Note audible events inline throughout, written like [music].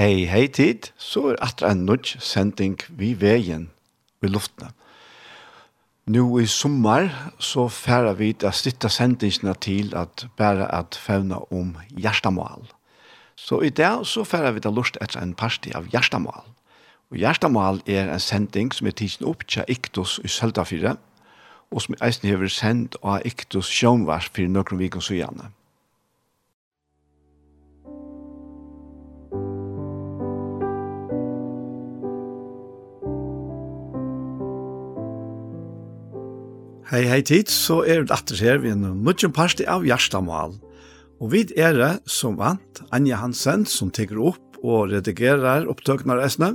Hei, hei tid, så er atra en nudj sending vi veien i luftene. Nå i sommer så færer vi til å sitte sendingene til at bare at fevne om hjertemål. Så i dag så færer vi til lust etter en parti av hjertemål. Og hjertemål er en sending som er tidsen opp til Iktus i Søltafire, og som eisen hever sendt av Iktus Sjønvars for noen vikens og gjerne. Hei, hei tid, så er det atter her vi en nødgjøn parti av Gjerstamal. Og vi er det som vant, Anja Hansen, som teker opp og redigerer opptøkene av Esne.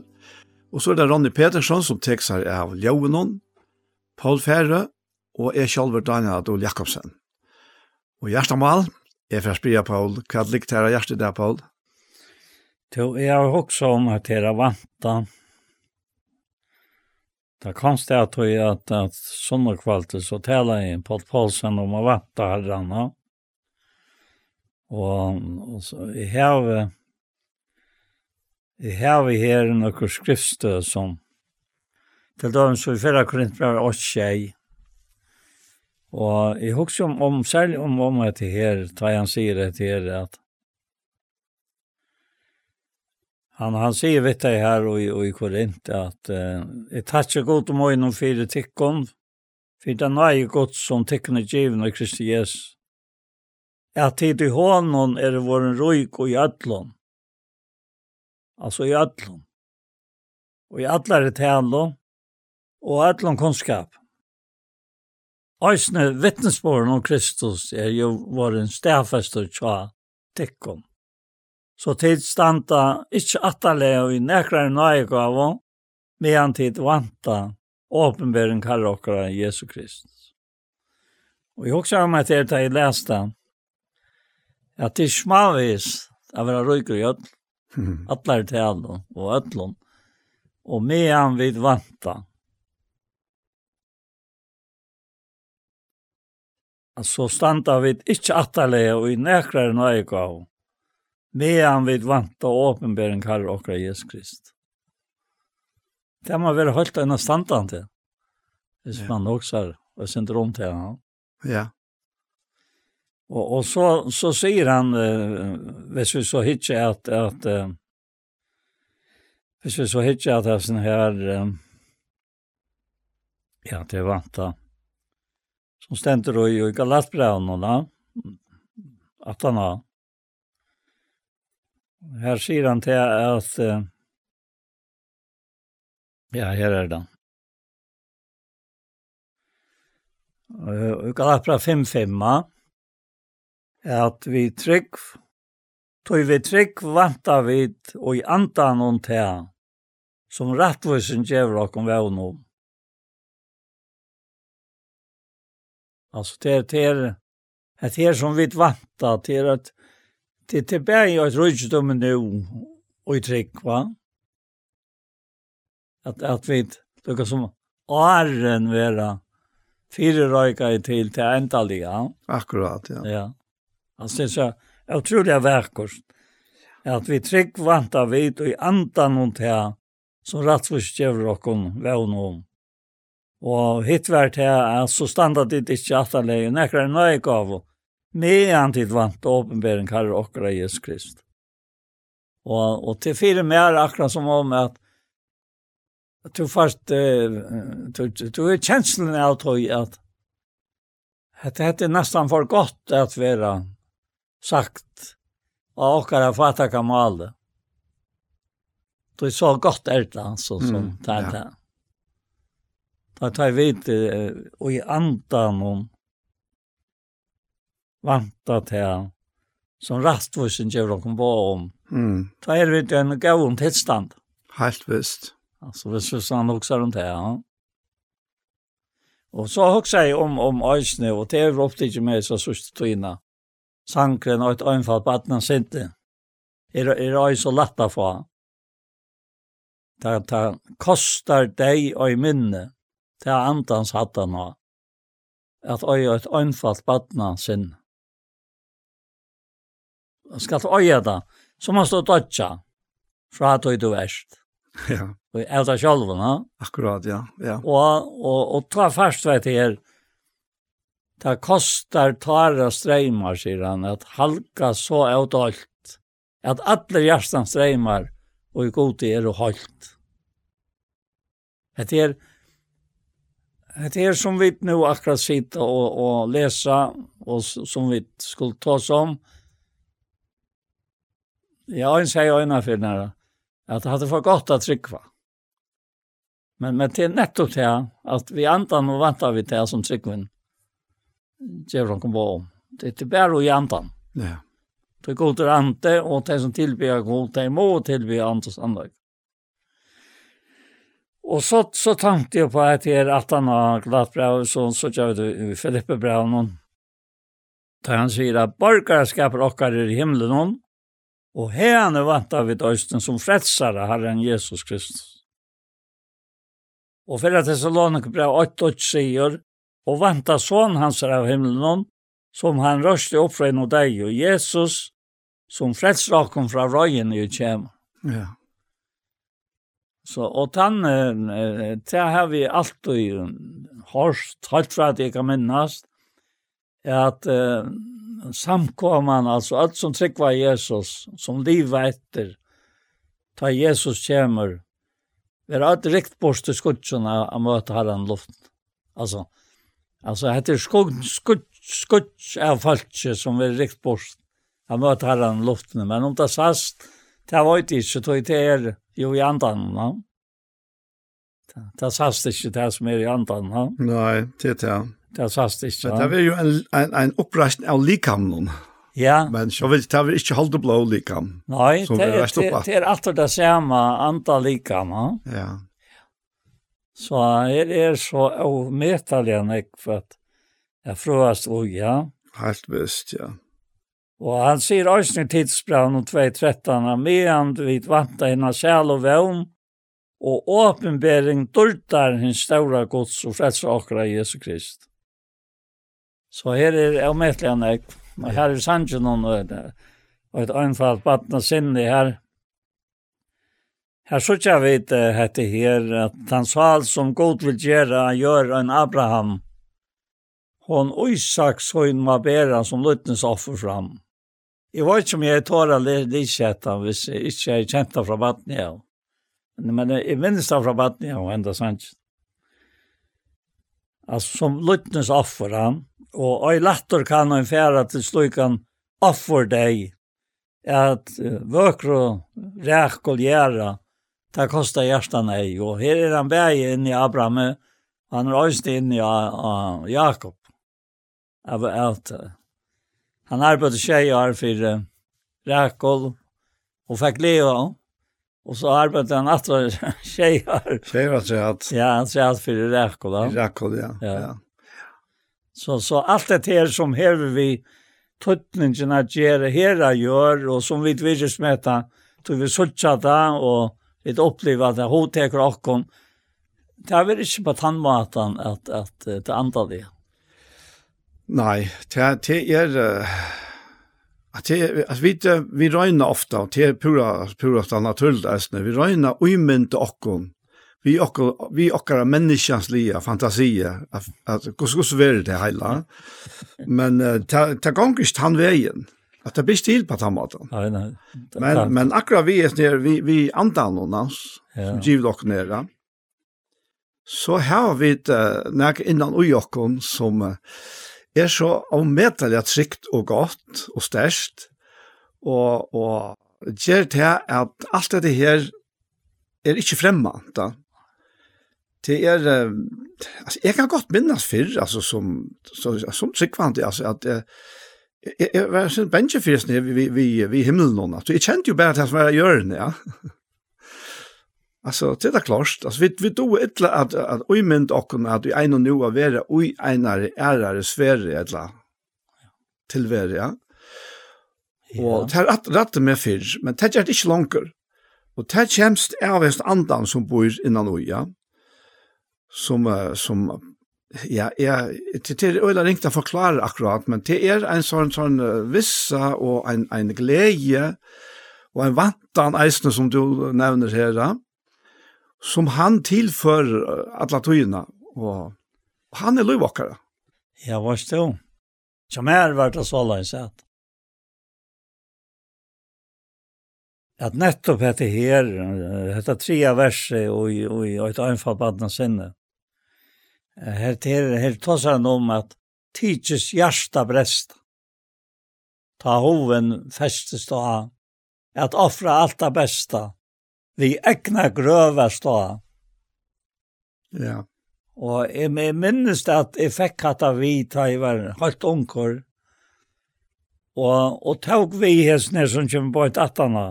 Og så er det Ronny Petersson, som teker seg av Ljøvenon, Paul Fære og jeg selv, Daniel Adol Jakobsen. Og Gjerstamal, jeg får Spria, Paul. Hva er likt her av Gjerstamal, Paul? Jo, jeg har også om at jeg er vantan Det konstiga at jag at, at sånne kvalter så taler jeg in på Paulsen om å vatta herrene. Og, og så jeg har jeg har her noen skriftstø som til dem så i fyrre förra korintbrevet 8 tjej. Og jeg husker om, om særlig om, om att det här, tar han sier det her, at Han han säger vet jag här och i och i Korint att eh ett touch gott om honom för det tickon för det nej gott som tecknar given av Kristi Jesus. Att tid i honom är det vår rojk och i allon. Alltså i allon. Och i allare tälon och allon kunskap. Ösne vittnesborn om Kristus är ju våren stafester tja tickon så tid standa ikkje atterlega i nekrar nøyegavå, medan tid vanta åpenbæren kallar okkara Jesu Kristus. Og jeg husker om at jeg tar i lesta, at det er smavis av vera røyker i ødl, atler til og ødlån, og medan vi vanta. Så standa vi ikkje atterlega i nekrar nøyegavå, medan vi vant og åpenbære en okra Jesus Krist. Det må være holdt enn standan til. Hvis ja. man også har og syndrom til han. Ja. Og, og så, så sier han, uh, hvis vi så hitje at, at uh, hvis vi så hitje at sånn her, um, ja, det er vanta, som stender i, i Galatbraunen og da, at han har, Her sier han til at, ja, her er det. Og Galapra 5-5, at vi trygg, tog vi trygg vanta vid og i andan noen til, som rettvusen gjør okkom vevnum. Alltså det er, det här som vi vanta til att Det er tilbake i et rødgjødommen nå, og i trekk, va? At, at vi, det er som åren være fire røyker til til endelig, ja. Akkurat, ja. Ja. Altså, det er så utrolig verkost. At vi trygg vant av vidt og i andan noen til som rattvist gjør dere vevn om. Og hitt vært her, så standard det ikke at det er nekker en nøygav og medan tid vant åpenbering karer okkara Jesus Krist. Og, og til fire mer akkurat som om at du først, du, du er kjenslen av tog at at det er nesten for godt at være sagt av okkara fatta kamale. Det er så godt er det altså som mm, tar det. Da tar vi ut og i andan om vanta til som rastvusen gjør dere på om. Mm. Da er vi det en gavn tilstand. Helt visst. Altså, hvis vi sånn hokser om det, ja. Og så hokser jeg om, om øysene, og det er ofte ikke mer så sørste tøyene. Sankren og et øynfall på at den sinte. Er, er øy så lett å få. Det, det koster deg øy minne til andans hatt han har. At øy og et øynfall på at den sinte skal øye det, så må man dødja fra tog du verst. Ja. Og jeg tar selv, no? Akkurat, ja. ja. Og, og, og ta først, vet til her, det kostar tara streimar, sier han, at halka så avdalt, at alle hjertan streimar, og i god er og holdt. Det er, det er som vi nu akkurat sitter og, og lesa, og som vi skulle ta oss om, Ja, en säger ena för nära att det hade for gott att tryckva. Men men till netto till att vi antar och venter vi till som tryckvin. gjør noen på om. Det är bara i antan. Ja. Det går till ante och det som tilbyr går till må tilbyr antas andra. Och så så tenkte jag på at jeg er att han har glatt brev, så så jag vet Filippe brev noen. Da han sier at borgere skaper okker i himlen noen, Og herne vantar vi døysten som frelsare Herren Jesus Kristus. Og fyrir at Thessalonik brev 8.8 sier, og vantar son hans av himmelen, som han røste opp fra inno deg, og Jesus, som frelsraken fra røyen i kjem. Ja. Så, og tann, det har vi alltid hørst, helt fra at jeg kan minnes, at uh, samkomman, alltså allt som tryckvar Jesus, som livet etter, ta Jesus kommer, vi har allt rikt bort till skudserna att möta herran luften. Alltså, alltså det är skudg, skudg, skudg av folk som vill rikt bort att möta herran luft. Men om det sast, det var inte så tog det er jo i andan, no? Det sast inte det som är i andan, no? Nej, det är det det sast ikke. Men det er jo en, en, en oppreisning av likamnen. Ja. Men så vil det er ikke holde blå likam. Nei, det er, det, det er alltid det samme antall likam. Ja. Så det er så avmetelig enn jeg for at jeg frøst og ja. Helt visst, ja. Og han sier også i tidsbrann om 2013, medan vi vantar henne sjæl og vevn, og åpenbering dyrtar henne ståra gods og frelser akkurat Jesus Krist. Så her er avmettelig han jeg. Og her er sannsyn og et anfall på at sinne her. Her så ikke vet det hette her, at han sa alt som god vil gjøre, gjør en Abraham. Hon Isak søgn var bedre som løttens offer fram. Jeg vet ikke om jeg tårer lidsjetta, hvis jeg ikke er kjent fra vattnet av. Men jeg minnes det fra vattnet og enda sannsyn. Altså, som løttens offer han, og ei latter kan ein færa til slukan offer deg at vøkro ræk og gjæra ta kosta hjertan ei og her er han bæg inn i Abraham han er også inn i Jakob av alt han arbeidde tjei år for ræk og fikk leva Og så arbeidde han atra [laughs] tjejer. Tjejer at tjejer. Ja, han tjejer at fyrir Rekkola. Rekkola, ja. ja. ja. Så, så allt det här som häver vi tutningen att göra hela gör och som vi vill mäta tog vi suttja där och vi upplever att det hotäcker och det är väl inte på tandmatan att, att, att det andra det. Nej, det, det är att det, att vi, vi røyner ofta till det er pura, pura naturlig, vi røyner uimynd okkon vi okkar vi okkar människans lia fantasi att att hur ska så vara det hela men ta ta gångst han vägen att det blir stil på tomaten nej nej men men akkurat vi är ner vi vi annorlunda ja. som giv dock nere så har vi ett uh, när innan och Jakob som uh, är så avmätligt tryggt och gott och stärkt och och ger det att allt det här är inte da det er, altså, jeg kan godt minnes før, altså, som, så, som tryggvant, altså, at jeg, jeg, jeg var sånn bensjefyrst nede vi, vi, vi himmelen nå, altså, jeg kjente jo bare til som jeg gjør den, ja. [laughs] altså, det er klart, altså, vi, vi tog etter at, at uimynd okken, at vi egnet nå å være ui einare, ærere, svære, etter tilvære, ja. Og det er rett med fyrr, men det er ikke langer. Og det er kjemst av hans andan som bor innan ui, Ja som, som ja, ja, det er øyla ringt å forklare akkurat, men det er en sånn, sånn vissa og en, en glede og en vantan eisne som du nevner her, som han tilfører alle tøyene, og han er løyvakkere. Ja, var det? Som er vært å såle sett. At nettopp dette her, dette tre verset og, og, og et anfall på andre sinne, Her til her tåsar han om at tidsis hjärsta brest. Ta hoven festes då han. Att offra allt det bästa. Vi egna grøva stå. Ja. Og jeg, jeg minnes det at jeg fikk hatt av vi da jeg var helt unger. Og, og tog vi hessene som kommer på et attana.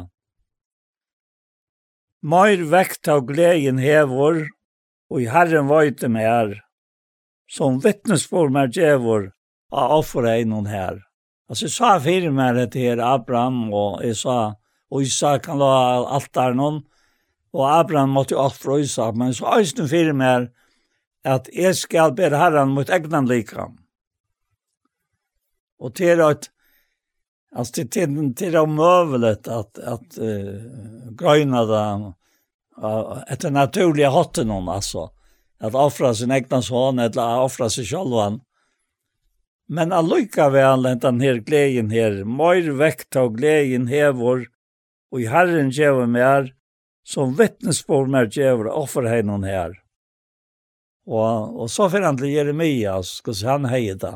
Møyr vekt av gleden hevor, og i herren var med mer som vittnesformer djevor av offer er noen här. Alltså jeg sa fyra med det her Abraham och jeg sa och Isak kan la alt der någon och Abraham måtte offra Isak men så östen fyra med att jeg skal bära herren mot egna likam. Och till att Alltså til, till til om överlet att att uh, grøyna det, uh, ett naturliga hatten hon alltså at offra sin egna son eller offra sig självan. Men allikevel enn den her gleden her, møyr vekt av gleden hevor, og i Herren djever mer, som vittnesbord mer djever offerhegnen her. Og, og så fyrir han til Jeremias, se han heier det.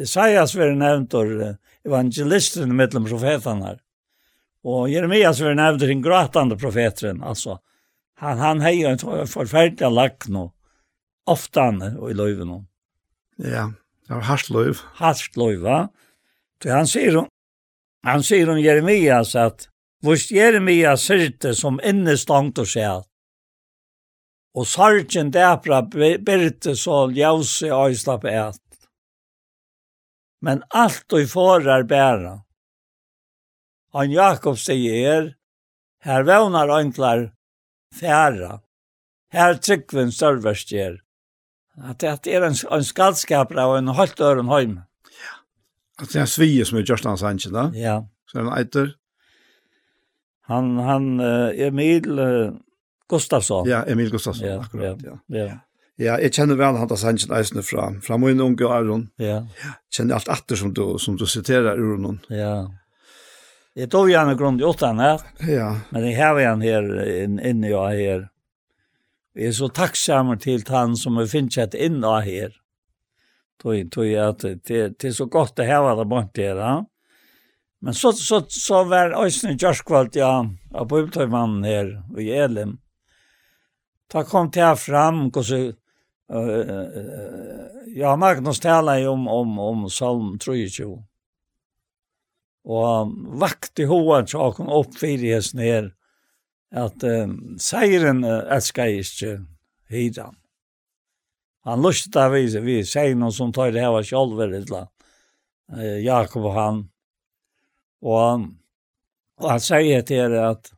Isaias var nevnt av evangelisten mellom profeterna. her. Og Jeremias var nevnt av den gråtande profeteren, altså han, han har en forferdelig lagt nå, ofte han og i løyven nå. Ja, det var hardt løyv. Hardt løyv, va. Så han sier, han sier om Jeremias at, Vist Jeremias syrte som innestangt og seg, og sargen derfra byrte så ljause og slapp et. Men alt og forar bæra. Han Jakob sier, her vevnar ønklar færa. Her tryggven størverst er. At det er en, en skaldskaper av en halvt øren høym. Ja. At det er svige som er Gjørstans Hansen da? Ja. Så er han eiter? Han, han Emil Gustafsson. Ja, Emil Gustafsson, ja, akkurat. Ja, ja. ja. Ja, jeg kjenner vel han tas Hansen Eisene fra, fra min unge Aron. Ja. Jeg kjenner alt atter som du, som du siterer ur noen. Ja. Jag tog gärna grund i åttan här. Ja. Men det här är han här in, inne jag här. Vi är så tacksamma till han som har finnat in jag här. Tog tog jag att det, det är så gott det här var det bort här. Ja. Men så så så var Øystein Gjørskvald, ja, av Bultman her i Elim. Da kom det her fram hvordan Uh, uh, ja, Magnus taler jo om, om, om Salm 23 og vakt i hoan så kom opp fire fyrjes ner at uh, seiren uh, jeg ikke hidan. Han lustet av vi, vi sier noen som tar det her var sjolver, uh, Jakob og han. Og, og han sier til det at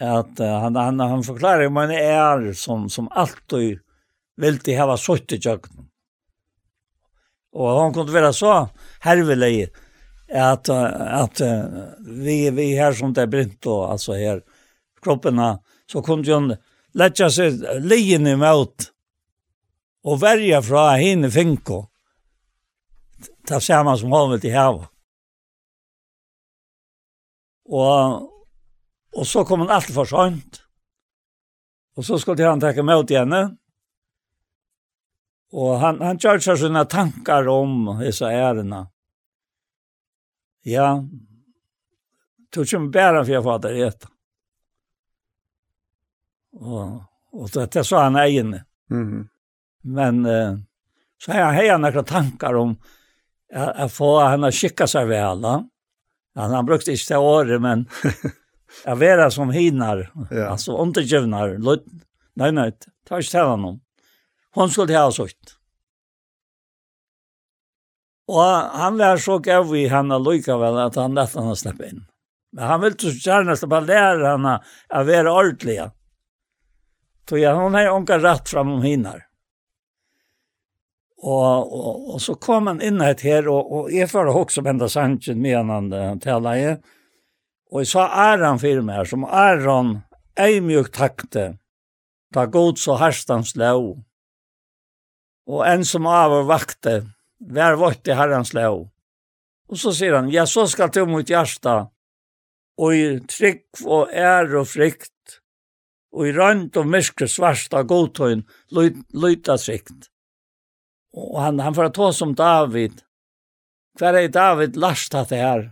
at uh, han, han, han forklarer om han er som, som alltid vil til hava sutt i kjøkken. Og han kunne være så hervelig, att att vi vi här som det brint og alltså här kropparna så kunde ju lägga sig i emot och verja fra henne finko. Ta samma som havet i hava. Och och så kom han alltid for sånt. Och så skulle han ta emot henne. Och han han körde sina tankar om disse ærene. Ja, tog som bära för jag var det. Och, och det, det sa han egen. Mm. Men eh, så har jag hejar några tankar om att, att få henne att skicka sig väl. Ja, han brukte inte året, men [laughs] jag vet som hinar. Ja. Alltså undergivnar. Nej, nej, ta har jag inte talat om. Hon skulle ha sånt. Og han var så gav i henne lykkevel at han lette henne slippe inn. Men han ville så gjerne slippe lære henne å være ordentlig. Så ja, hun har onka rett fram om hinnar. Og, og, og så kom han inn et her, og, og jeg får også vende sannsyn med han taler jeg. Og jeg sa Aron for meg, som Aron är mjukt takte. Ta god så herstans lov. Og en som av vakte vær vått i herrens lov. Og så sier han, ja, så skal du mot hjärsta, og i trygg og ær og frykt, og i rønt og myrke svarsta godtøyen, lyta trygt. Og han, han får ta som David. Hver er David last at det her?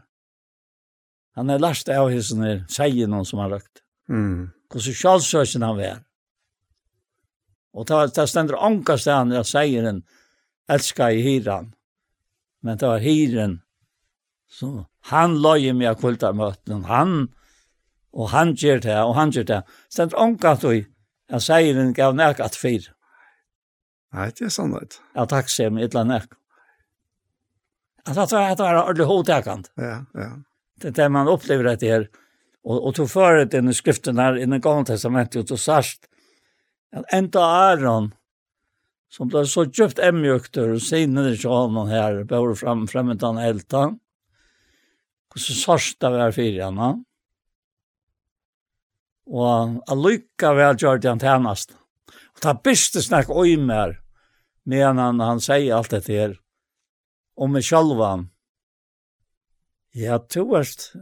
Han er last av hissen her, sier noen som har røkt. Mm. Hvordan kjallsøkjen han var. Og det stender ångast han, jeg sier en, elska i hyran. Men det var hyren som han løy med av kultarmøtene. Han, og han gjør det, og han gjør det. Så det er og jeg sier den gav nek at fyr. Nei, det er sannhet. Ja, takk seg med ytla nek. At det var, det var ordentlig hodtekant. Ja, ja. Det er det man opplever dette her. Og, og tog føret det i skriften her, inn i Gamle Testamentet, og tog sørst, at enda Aron, som ble så kjøpt emmjøkter og sinne til sjånen her, bare frem, fremmetan elta. Og så sørst vi her fire henne. Og allykka vi har gjort den tjenest. Og ta biste snakk oi mer, men han, han sier alt dette her. Og med sjalvan. Ja, to erst,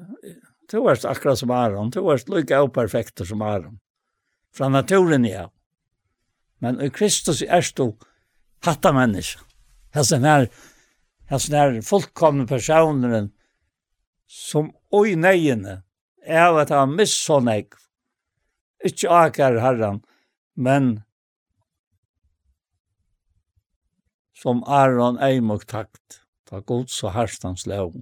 to erst akkurat som Aron, to erst lykka og perfekter som Aron. Fra naturen, ja men i Kristus er du hatta menneske. Hessen er, hessen her fullkomne personeren som oi neiene er at han misson eik. Ikke akar herran, men som Aron Eimok takt, ta god så herstans lov.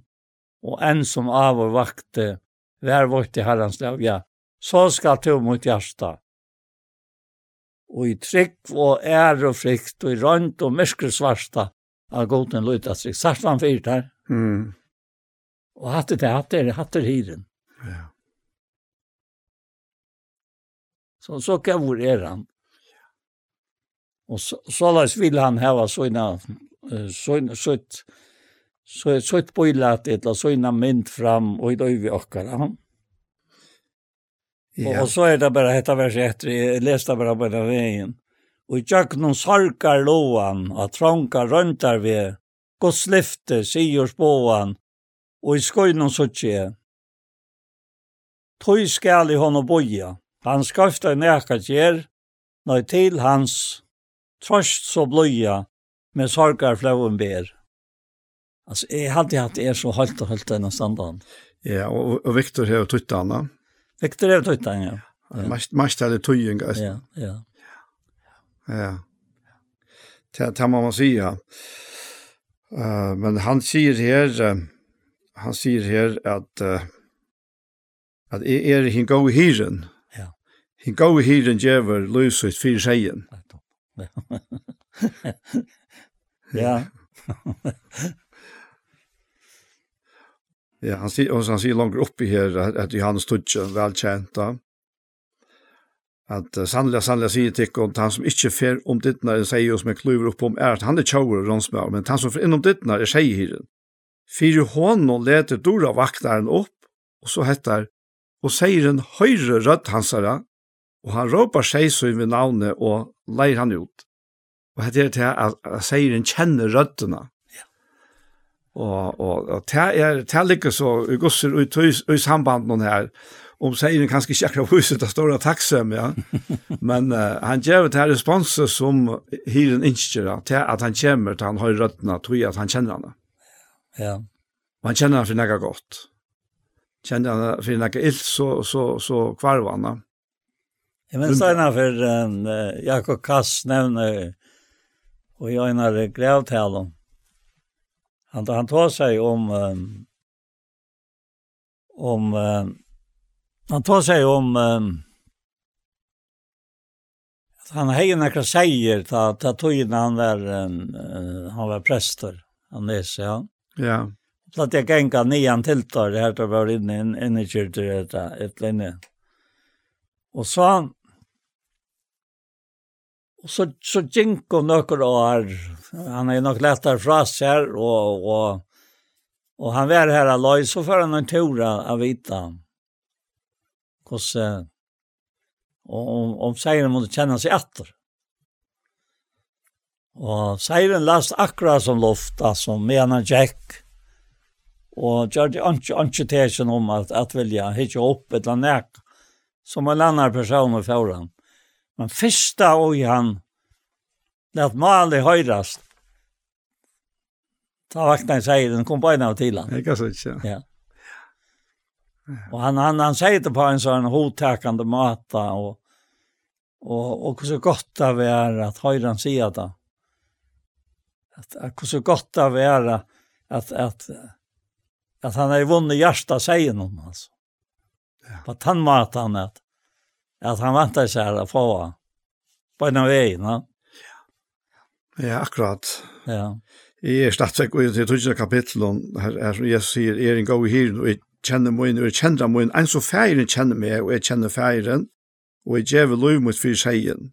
Og en som av og vakte, vær vårt i herrans lov, ja, så skal to mot hjärsta og i trygg og ære og frykt, og i rønt og mørker svarsta, av goden løyta trygg. Sart var han fyrt her. Mm. Og hattet det, hattet det, hattet hiren. Ja. Så, så gavur er han. Og så, så lais vil han hava såna, sånne, sånne, så så ett boilat ett la så innan mynd fram och i då vi åkar han. Ja. Och så är det bara detta vers 1, jag läste bara på den vägen. Och jag sarkar loan, och trånka röntar vi. Guds lyfte, sier spåan, og i skøynen suttje er. Tøy skal i hon og boja, han skøfta i nekka gjer, nøy til hans, trøst så bløya, med sorgar flauen ber. Altså, jeg hadde hatt er så høyt og høyt enn standan. Ja, og, og Victor har tøyt anna. Det är det den, ja. Mest mest det tøying, gast. Ja, ja. Ja. Det det må man si, ja. Uh, men han sier her, uh, han sier her at uh, at är er hin go hiren. Ja. Hin go hiren jever löser fyrir seien. [laughs] Ja. [laughs] [laughs] Ja. Ja, han sier, han sier langt oppi her at Johannes Tudje, velkjenta, at uh, sannlega, sannlega sier tikkum, han som ikke fer om dittnar en sier som er kluver opp om, er at han er tjauer og ronsmær, men han som fer innom dittnar er seieren. Fyre hånden leter dora vaktaren opp, og så heter og seieren høyre rødt hansara, og han råpar seisøy ved navnet og leir han ut. Og det er til at seieren kjenner røddena. Og, og, og det er, det ligger så i gusser ut i samband noen her, om sier den kanskje ikke akkurat huset av store taksem, ja. [laughs] Men uh, han gjør det responset som hyren innskjer, til at han kommer til han har røddene, tror jeg at han kjenner henne. Ja. Og han kjenner henne for noe godt. Kjenner henne for noe ilt, så, så, så kvarver henne. Jeg men stedet for um, Jakob Kass nevner, og jeg har grevtalen, han, han tar sig om um, om um, han tar sig om um, att han hejer några säger ta ta tog han var uh, han var präster han är så ja. Ja. Så att jag gänga nian tilltar det här då var inne in i kyrkan ett ett linje. Och så han Og så, så gikk hun noen år. Han er nok lettere fra seg, og, og, og han var her aløy, så får han en tur av vita. Hvordan, og om, om seieren måtte kjenne seg etter. Og seieren last akkurat som lufta, som menar Jack. Og gjør det ikke anketasjon om at, at vilja, ikke opp et eller annet, som en annen person i foran. Men fyrsta og han, let mali høyrast. Ta vakna i seier, den kom på en av tilan. Ikke så ikke. Ja. Og han, han, han sier det på en sånn hotakande mata, og, og, og så godt det er at høyran sier det. At, at så godt det er at, at, at, at han har vunnet hjertet seier noen, altså. Ja. På tannmata han at, at han vantar seg å få på en av veien. No? Ja, akkurat. Ja. I er stadigvæk og i det tredje kapitlet, her er som Jesus sier, er en god hyr, og jeg kjenner min, og jeg kjenner min, en så feiren kjenner meg, og jeg kjenner feiren, og jeg gjør lov mot fyr seien.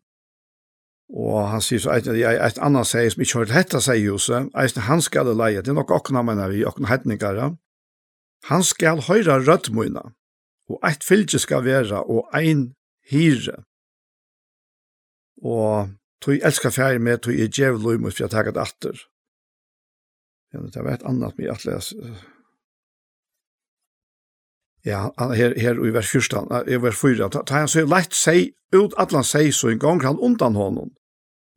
Og han sier så et, et et annet seg som ikke har hørt hette seg Jose, er han skal det leie, det er nok åkna mener vi, åkna hetninger, han skal høyre rødt mine, og et fylke skal være, og ein hyre. Og tog elsker ferie med, tog jeg djev lov mot for jeg taget atter. Ja, det var et annet med at lese. Ja, her, her i vers 14, i vers 4, ta, han så lett seg, ut at han sier så en gang han undan honom,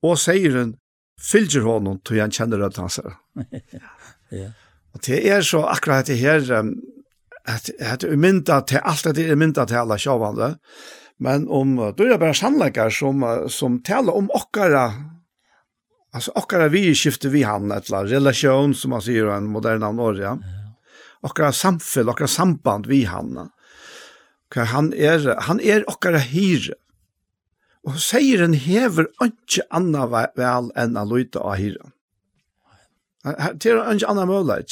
og sier han, fylger honom, tog han kjenner rødt hans. [laughs] ja. Og det er så akkurat det her, um, at, at mynda til, alt det er mynda til alle sjåvande, Men om då är det bara sannleikar som, som talar om okkara Alltså okkara vi skifter vi han eller relation som man säger en modern av ja. Okkara samfell, okkara samband vi han. Okkara, han är han är okkara hyre. Och säger en hever inte anna väl än att lyta av hyran. Det är inte anna möjlighet.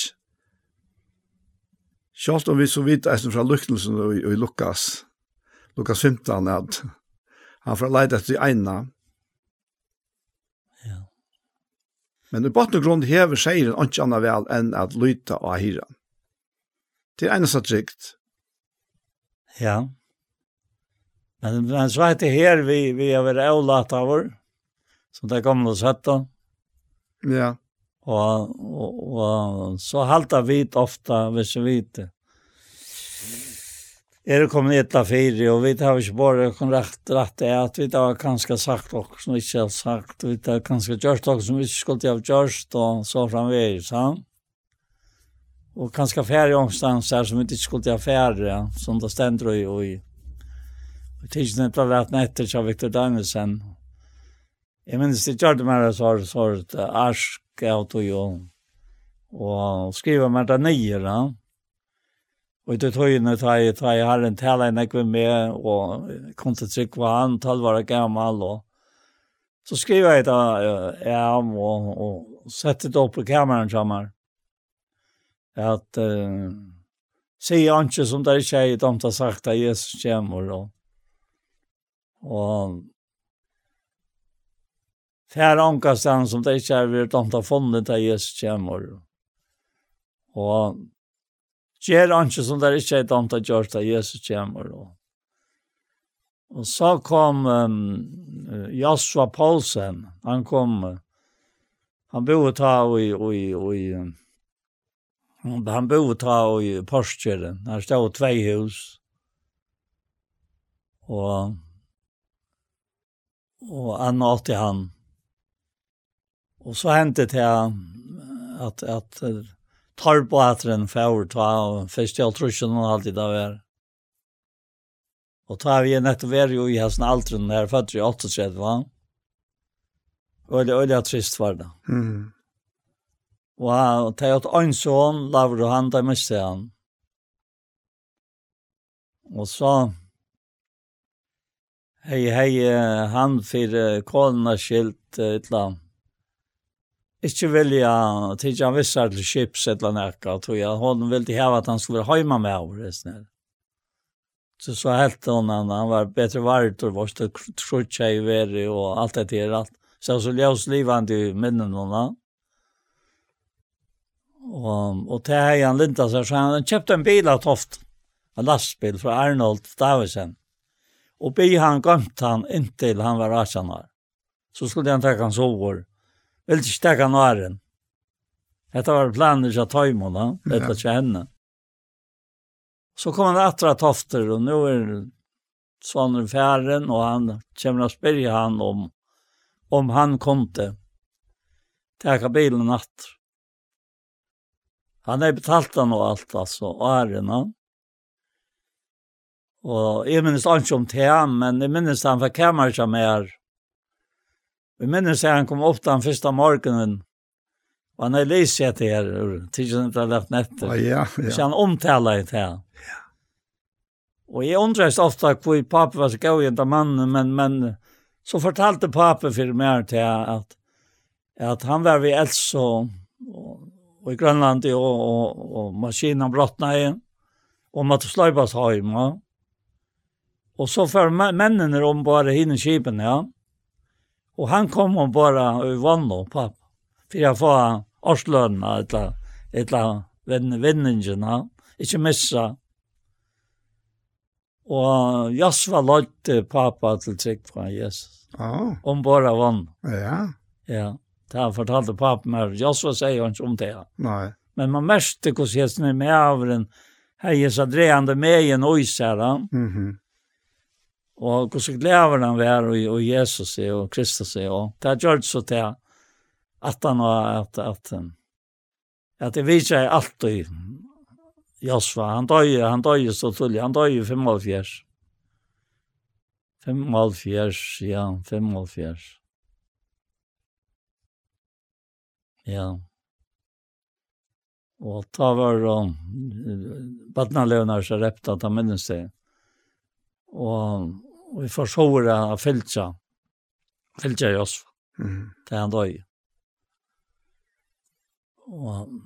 Sjalt om vi så vidt eisen fra luktelsen og i Lukas, Lukas 15 at han får leide etter eina. Ja. Men i botten og grunn hever seieren ikke annet vel enn at lyta og ahira. Det er eneste trygt. Ja. Men, men så er det her vi, vi har vært avlatt av vår, som det kommer til å sette. Ja. Og, og, og så halter vi ofte, hvis vi vet er det kommet et av fire, og vi har ikke bare kun rett, rett det, at vi har kanskje sagt noe som vi ikke har sagt, vi har kanskje gjort noe som vi ikke skulle ha gjort, og så framvegis, sant? Og kanskje færre omstans her som vi ikke skulle ha færre, som det stender jo i. Og tidsen er bare rett netter til Victor Danielsen. Jeg minnes det gjør det mer så har det arsk av tog jo, og skriver mer det nye, sant? Og det tog inn at jeg ta i herren tala en ekve med, og kom til trykk på han, tal var gammel. og så skriver jeg da ja, og, og setter det opp på kameran sammen. At uh, sier han ikke som det er ikke er de har sagt at Jesus kommer, og, og Fær ankastan som det ikke er vi har funnet at Jesus kommer. Og Gjer ikke som det ikkje er damt av gjørst av Jesus kommer. Og, og så kom um, Joshua Paulsen, han kom, han bor ta i, i, i, han bor ta i Porskjeren, han stod tvei hus, og, og han åtti han. Og så hentet jeg at, at, at tar på atren för ta först jag tror ju någon alltid da var. Og ta vi netto var jo i hans altren där för att jag va. Og det öliga trist for det. Mm. Og ta åt en laver du han da miste han. Og så hei, hei, han för kolna skilt et eller annet ikke vilja til han vissar til chips et eller nekka, tror jeg. Hon ville heva at han skulle være heima med over, det Så så helt hon han, han var bedre vart og var så trutja i veri og alt det her, alt. Så så ljøs livande i minnen hon. Og, og til hei han linta så han kjøpte en bil av Toft. En lastbil fra Arnold Davisen. Og bi han gamt han inntil han var rasjanar. Så skulle han ta hans over vil ikke stekke næren. Dette var planen til ikke av tøymene, dette var ikke henne. Så kom han etter av tofter, og nå er sånn Svanren færen, og han kommer og spør han om, om han kom til teka bilen natt. Han har betalt han og alt, altså, og er det nå. Og jeg minnes han ikke om til ham, men jeg minnes han for kamerat som er, Vi minner seg han kom opp den første morgenen, og han har lyst seg til her, tidsen ikke har lagt netter. Ja, ja. Så han omtaler det her. Ja. Og jeg undres ofte hvor pappa var så gøy i mannen, men, men så fortalte pappa for meg til at, at han var ved Elsa og, og i Grønland og, og, og maskinen brottene igjen, og måtte sløybas hjemme. Og så får mennene om bare hinne skipen, ja. Og han kom og bare vann og papp. For jeg får årslønna, eller, eller vendingene, ikke missa. Og Jasva løyte pappa til trygg fra Jesus. Oh. Om bare vann. Ja. Ja. Det har fortalt pappa meg, Jasva sier han ikke om det. Nei. Men man mørste hvordan Jesus er med avren, her Jesus dreande med en øys Mhm. Mm og hvordan glæver han var og, og Jesus er og Kristus er og det har gjort så til at han har, at, at, at det viser jeg alltid Josva, han døg, han døg så tullig, han døg i 55. 55, ja, 55. Ja. Og ta var um, badnaløvnar så repta, ta minnes det. Og vi får sovra av fältja. Fältja i oss. Mm. Det er han døy. Og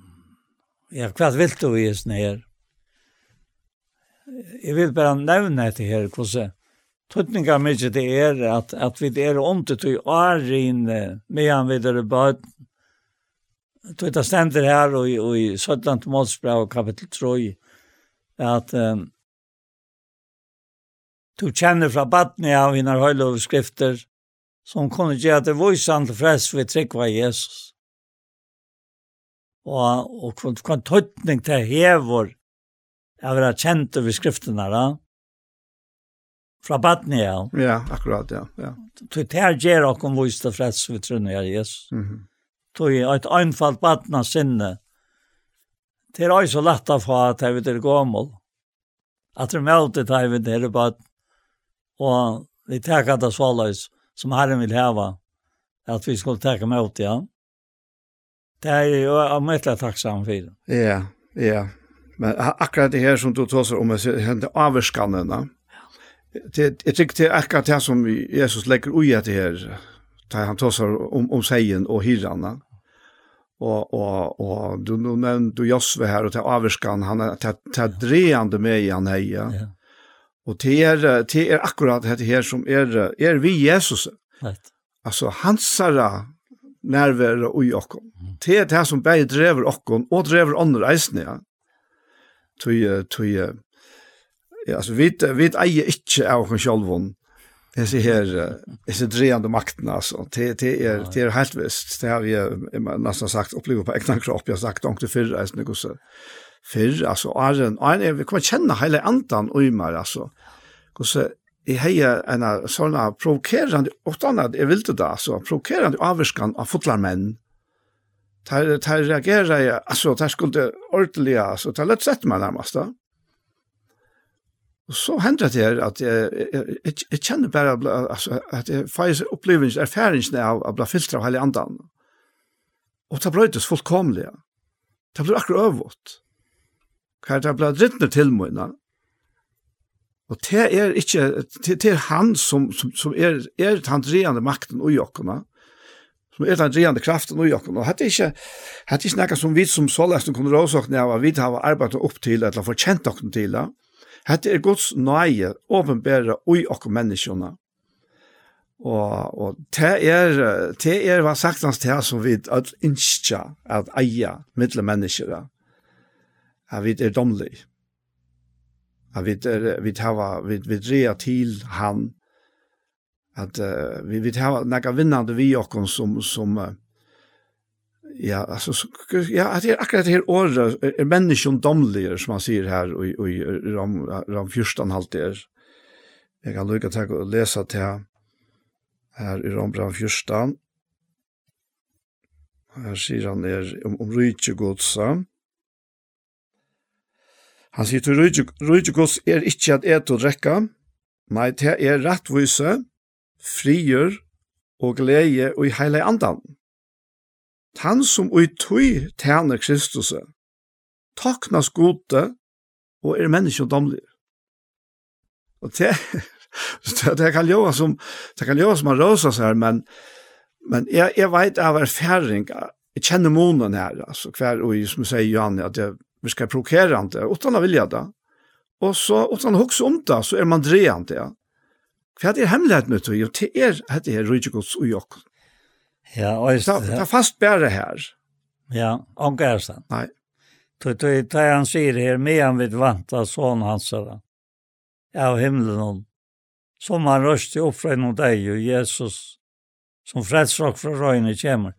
ja, hva vil du i oss nere? Jeg vil bare nevne etter her, hvordan tøtninga mykje det er at, at vi er ondt til i årin med han videre bød. Tøtta stender her og, og i 17. målsbrev kapittel 3 at um, Du kjenner fra badne av hinnar høylove skrifter, som kunne gjøre det voisan til frest ved tryggva Jesus. Og, og hva tøytning til hever av å kjent over skriftene, da? Fra badne av. Ja, akkurat, ja. ja. Du tar gjør og kom voisan til frest ved tryggva Jesus. Mm -hmm. Du er et anfalt badne sinne. Det er også lett å få at jeg vil gå om. At du møter deg ved dere badne Og vi tar det svaløys som Herren vil heva, at vi skulle ta med ut, igjen. Det er jo av mye takksam for. Ja, ja. Men akkurat det her som du tåser om, det er avskannene. Det, jeg tykker det er akkurat det som Jesus legger ui at det her, da han tåser om, om seien og hirrene. Og, og, og du, du nevnte Josve her, og det er avskann, han er det dreende med i han heier. Ja. Og det er, det er akkurat dette her som er, er vi Jesus. Right. Altså hansara nærvære og i okken. Det er det som bare drever okken og drever andre eisene. Ja. Tøy, tøy, ja, altså vi, vi eier ikke av okken sjølven. Det er her, det er drejande makten, altså. Det, det, er, det er helt visst. Det har vi, jeg nesten sagt, opplevd på egna kropp. Jeg har sagt, ångte fyrre eisene, hvordan fyrr, altså, Og åren, og jeg kommer kjenne hele andan og meg, altså. Hvordan jeg heier en sånn provokerende, og da er det da, altså, provokerende avvirskan av fotlarmenn. Der, der reagerer jeg, altså, der skulle ordentlig, altså, der lett sett meg nærmest da. Og så hender det her at jeg, jeg, jeg, jeg kjenner bare altså, at jeg får opplevelsen, erfaringen av å bli filtret av hele andan. Og det brøytes fullkomlig. Det blir akkurat øvått hva er det ble drittner til mine. Og det er ikke, det, det er han som, som, som er, er den drejende makten og jokkene, som er den drejende kraften og jokkene. Og det er ikke, det er ikke noe som vi som så lest kunne råsakne av at vi har arbeidet opp til, eller fortjent dere til det. Det er Guds nøye, åpenbære i jokkene menneskene. Og, og det er, det er hva sagt hans til som vi ønsker at eie midler mennesker at vi er domlig. At vi, er, vi, tar, vi, vi dreier til han, at uh, vi, vi tar nekka vinnande vi okkon som, som uh, ja, altså, ja, at det er akkurat det her året, er, menneskjon som han sier her, og, og, og ram, ram fyrstan halvt er. Jeg kan lukka til å lese til her i ram, ram fyrstan. Her sier han er om, om rydtje godsa. Han sier til Rujikos er ikkje at et og drekka, nei, det er rettvise, frier og glede og i heile andan. Han som ui tui tjener Kristus, taknas gode og er menneske Og det, det, det kan jo som, det kan jo som han røsa seg her, men, men jeg, jeg vet av erfaring, jeg kjenner månen her, altså hver, og som sier Johanne, at jeg vi skal provokere han det, utan å vilja det. Och så utan å huske om det så är man dreande. Ja. För det är hemlighet med det. Jo, det är det är ryggods och. Ja, og just det. er fast bare her. Ja, angastan. Nej. Då då tar han sier här med han vid vanta sånn hans. Ja, himlen hon. Som han röste upp från noen dig og Jesus som fredsrock fra røyene kommer.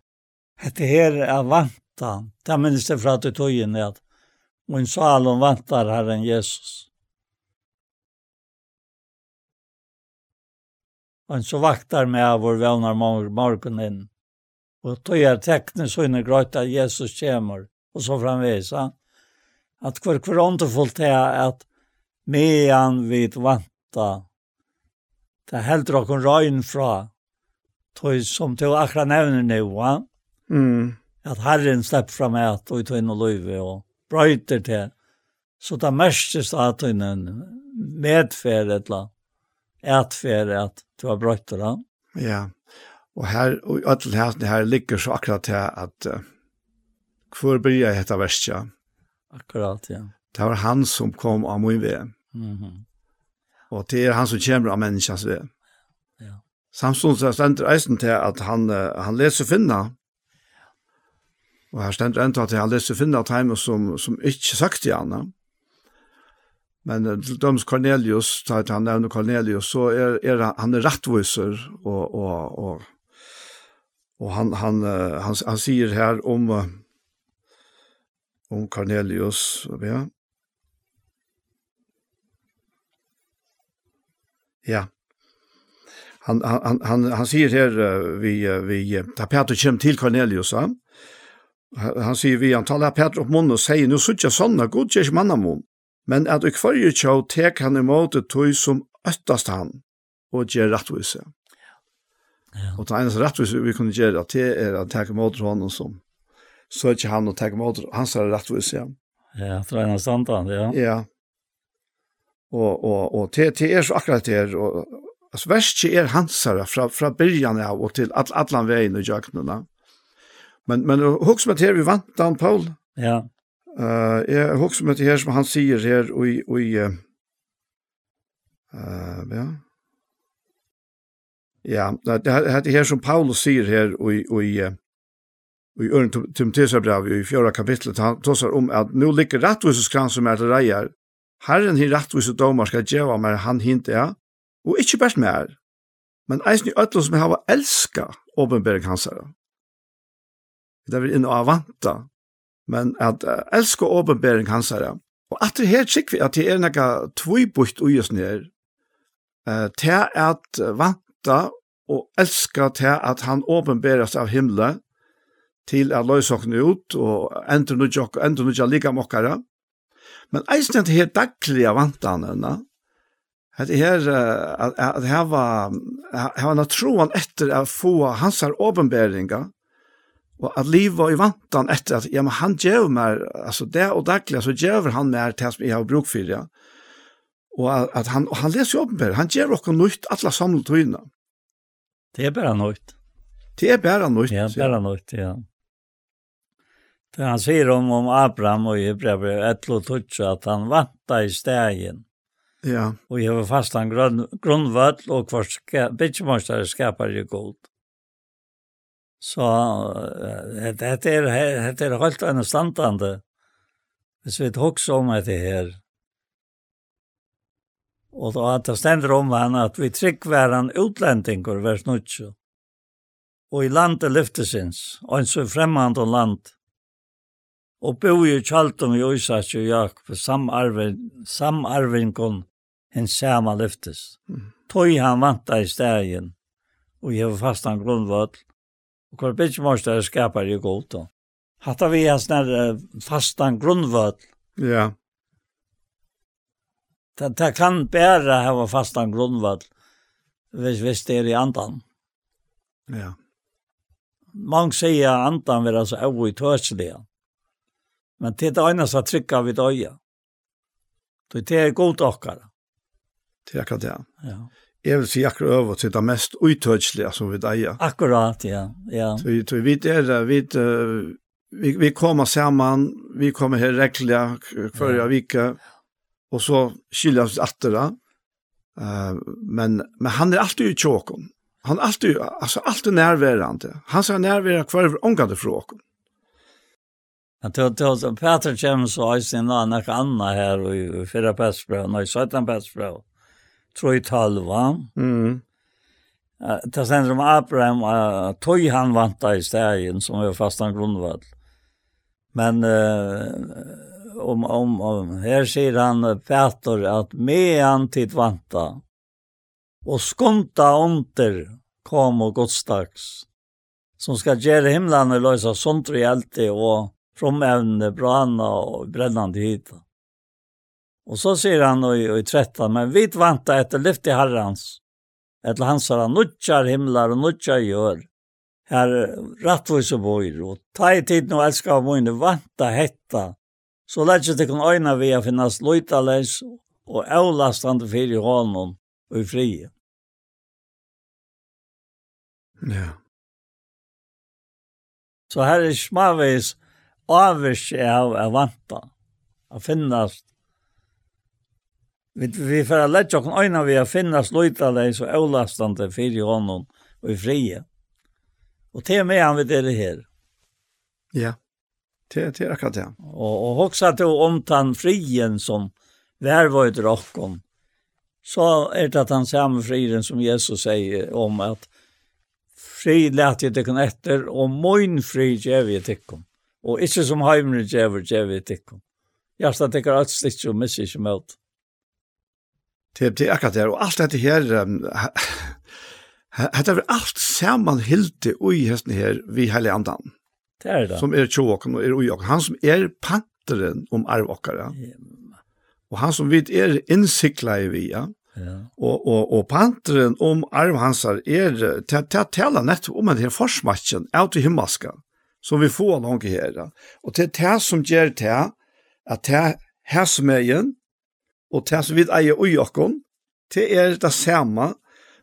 Det här är vanta. av, det för att du tog in det ja, og en salon vantar Herren Jesus. Han så vaktar med av vår vänner morgon in. Og tog är tekne så inne grøyt at Jesus kommer. og så framvis. Ja? Att kvar kvar inte fullt är att medan vi vanta. Det helt rak en fra. Tog som til akkurat nevner nå, Ja? Mm. at Herren släpper fram ett och tog inn og løyve, og brøyter til. Så det mestes at hun en medferd et eller annet, at du har brøyter han. Ja, og her, og alt her, her ligger så akkurat til at uh, hvor blir jeg hette verstja? Akkurat, ja. Det var han som kom av min ved. Mm -hmm. Og det er han som kommer av menneskens ved. Ja. Samstånd så stender eisen til at han, uh, han leser finna, Og her stender enda at jeg har lest finne av som, som ikke sagt til henne. Men til døms Cornelius, da han nevner Cornelius, så er, er han er rettviser, og, og, og, og han, han, han, han, han sier her om, om Cornelius, ja. Ja. Han, han, han, han sier her vi, vi, da Peter kommer til Cornelius, ja han sier vi han taler Peter opp munnen og sier, nå nu suttja sånne, god ikke mann mannamun, men at i kvarje tjau tek han imot det tog som øttast han, og gjør rettvise. Ja. Og det eneste rettvise vi kunne gjøre, det er at tek imot honom som søtja han og tek imot hans er rettvise. Ja, Ja, det er en standard, ja. Ja. Og, og, og det, det er så akkurat det er, og, altså, verst er hansare fra, fra byrjan av og til at, allan veien og jøknene. Ja Men men hooks med här vi vant Dan Paul. Ja. Eh uh, jag hooks med här som han säger här och i och i eh uh, ja. Ja, det här det här som Paulus säger här och i och i och i Örn Timoteusbrev i fjärde kapitlet han talar om att nu ligger rättviseskran som är till rejer. Herren hin rättvise domar ska geva mer han hint är och inte bäst mer. Men eisen i ödlor som hava elska åpenbering hans herre det er vi inne og avanta. men at uh, elska åpenbering hans her. Og at det her sikker vi at det er nekka tvibukt uges nere, uh, til at vanta og elska til at han åpenberes av himle, til at løysakene ut, og endre nødja, endre nødja lika mokkara. Men eisen til her daglige vantene. at her at her var her var troen etter å få hans her åpenberinger Og at livet i vantan etter at, ja, men han gjør meg, altså det og daglig, så gjør han meg til som jeg har bruk for, ja. Og at, at han, og han leser jo med. han gjør oss nøyt alle samlet tøyene. Det er bare nøyt. Det er bare nøyt. Det er bare nøyt, ja. Det han sier om, om Abraham og Hebrevet, et eller annet at han vanta i stegen. Ja. Og jeg var fast han grunn, grunnvall og hver skapar, bittjemorskere skapar i god. Så uh, det, er, det er helt annet standande. Hvis vi tok om det her. Og da at det stender om han at vi trygg var han og vers 9. Og i landet lyftesins, og en så fremmand og land. Og bo i kjaltum i Øysas og Jakob, samarvin, samarvingon, en sama lyftes. Mm. Tøy han vanta i stegen, og jeg var fastan grunnvall, Och kvar er skapar i god då. Hatta vi en sån här fastan grundvall. Ja. Det, det kan bära ha fastan grundvall. Hvis, hvis det er i andan. Ja. Man säger andan vil altså vill i oitörsliga. Men det är det ene som trykker vi öja. Det er god åkare. Det er akkurat det. Ja jeg vil si akkurat over til det mest utøtslige som vi eier. Akkurat, ja. ja. Så, så vi er vi, vi, vi kommer sammen, vi kommer her rekkelig før jeg viker, og så skiljer vi oss etter det. Uh, men, men han er alltid i tjåken. Han er alltid, altså alltid nærværende. Han skal nærvære hver omgående fra åken. Jag tror att Peter James och Øystein har något annat här i fyra pestbröv, nej, 17 pestbröv tror talva. Mm. Uh, det stender om Abraham, uh, tog han vanta i stegen som er fastan grundvall. Men uh, om, om, om, her sier han Petor at medan tid vanta og skonta under kom og godstags som skal gjøre himlene løsa sondre i elte og fromevne brana og brennande hita. Og så sier han i, i 13, men vi vanta etter lyft i herrans, etter hans herra, nutjar himlar og nutjar gjør, her rattvise boir, og ta i tid nå elskar av mine, vanta hetta, så lett ikke kun øyne vi a finnes loitaleis og avlastande fyrir hånden og i frie. Ja. Så her er smavis avvis av a vanta, å finnast Vi, vi får lägga oss ögonen vi har finna slöjta dig så avlastande för i honom och i frie. Och te mig han vet det här. Ja, Te te är akkurat det. Och, och också att om den frien som värvar ut rocken så är det att han samma frien som Jesus säger om att fri lät jag tecken efter och min fri gav jag tecken. Och inte som heimren gav jag tecken. Jag ska tecken allt slitt och missar inte mot. Det er akkurat det, og alt dette her, dette er alt sammanhilde ui hesten her, vi heilig andan. Det er det. Som er tjåken og er ui. Han som er panteren om arvokkere. Og han som vet er innsikla i vi, ja. Ja. Og, og, og panteren om arvhansar er til å tale nettopp om denne forsmatchen av til himmelska, som vi får langt her. Og til det som gjør det, at det her som er igjen, og det som vi eier ui okkon, det er det samme,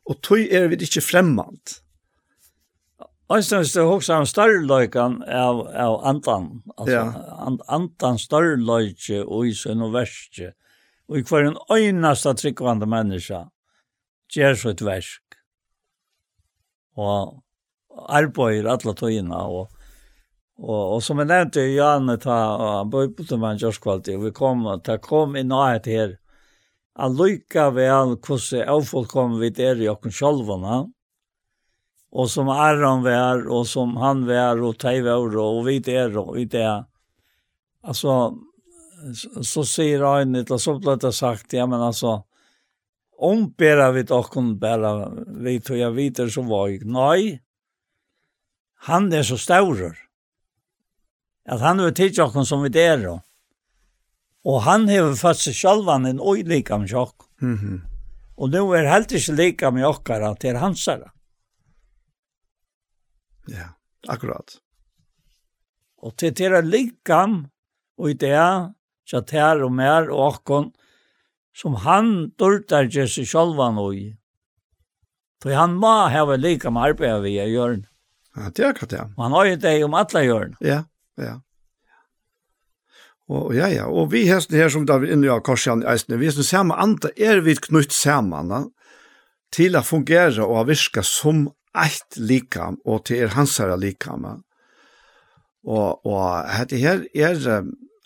og tog er vi ikke fremmant. Einstens det også en større størreløykan av, av andan, altså ja. and, andan størreløyke og i sin og verske, og i hver en øynasta tryggvande menneska gjør så et versk, og arbeider alle tøyina, og Og, og som jeg nevnte i Janne ta og bøy på til meg kvalt vi kom ta kom i närhet vel Alluika väl kusse avfolkom vi där i och självarna. og som Aron var och som han var och var, och vi där og vi där. Alltså så sier han og så platt sagt ja men alltså om vi dock bare, vi tror jag videre så var jag nej han er så stor at han er tid til som vi der. Og, og han har fått seg selv en øyelika med oss. Mm -hmm. Og nå er helt ikke lika med okkara til hans her. Ja, akkurat. Og til til er likam, og i det, så til og mer og okkon som han dørtar til seg selv og i. For han må hava lika med arbeidet vi hjørn. Ja, det er akkurat det. Og Han har jo det om alle hjørn. Ja. Ja. Og ja, ja, og vi hesten her som David inne av Korsjan i Eisne, vi hesten samme andre er vi knytt saman da, til å fungere og å virke som eit likam, og til er hans herre likam. Og, og dette her er,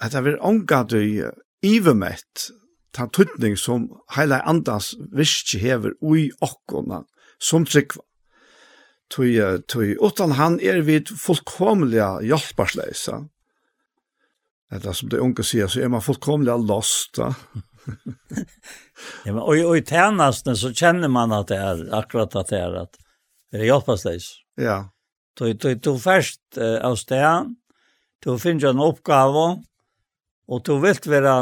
dette er omgatt i ivemett, ta tutning som heila andans virke hever ui okkona, som trykva. Tui, tui, utan han er vit fullkomliga hjelparsleisa. Eller som det unge sier, så er man fullkomliga lost. Da. [laughs] ja, men, og, og i tjänasten så känner man att det är akkurat att det är at det är. Ja. Tui, tui, tui først uh, av sted, tui finner en oppgave, Og du vilt vera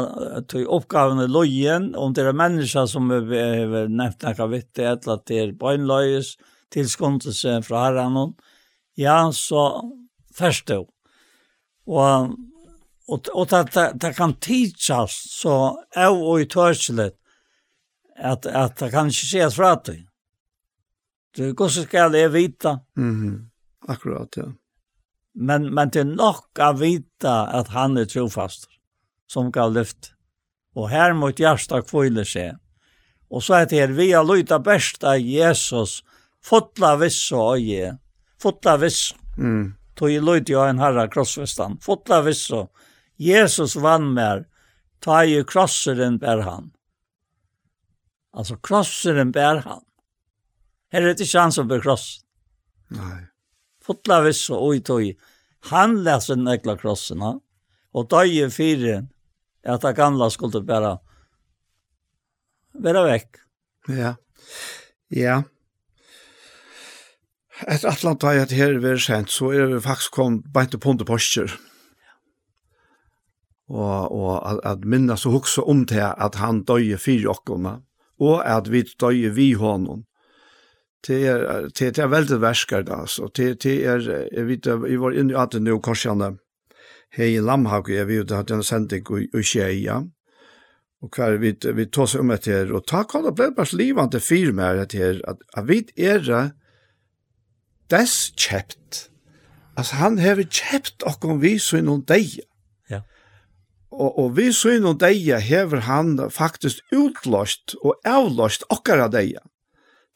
til oppgavene løyen, om det er mennesker som vi har nevnt nekka vitt, eller at det er bøgnløyes, eller tilskundelse fra herren, ja, så først jo. Og, og, og det, det, kan tidsas så av og i tørselig at, at det kan ikke ses fra til. Du, hvordan skal jeg vite? Mm -hmm. Akkurat, ja. Men, men det er nok å vite at han er trofast som kan lyfte. Og her mot hjertet kvile seg. Og så er det her, vi har lyttet best av Jesus fotla viss og je. Fotla viss. Mm. Tog i løyt jo en herra krossvestan. Fotla viss og Jesus vann mer. Ta i krosseren bär han. Alltså krosseren bär han. Her er det ikke han som blir kross. Nei. Fotla viss og oi tog. Han leser den ekla krossen. Og døg i fire, at det gamla skulle bare være vekk. Ja. Ja. Et atlant har jeg her er sent, så er vi faktisk kom beint på under postkjør. Og, og at, at minnes og hukse om til at han døye fire åkkerne, og at vi døye vi hånden. Det er, det, det er veldig versker da, så det, det er, jeg vet, vi var inne i at det nå korsene, hei i Lamhag, jeg vet, at den sendte i, i Kjeia, og hver vi, vi tog seg om etter, og takk kall det ble bare livende fire med etter, at, at vi er det, des kjept. Altså, han har kjept okkom vi så innom deg. Ja. Og, og vi så innom deia hever han faktisk utlåst og avlåst okkara deia.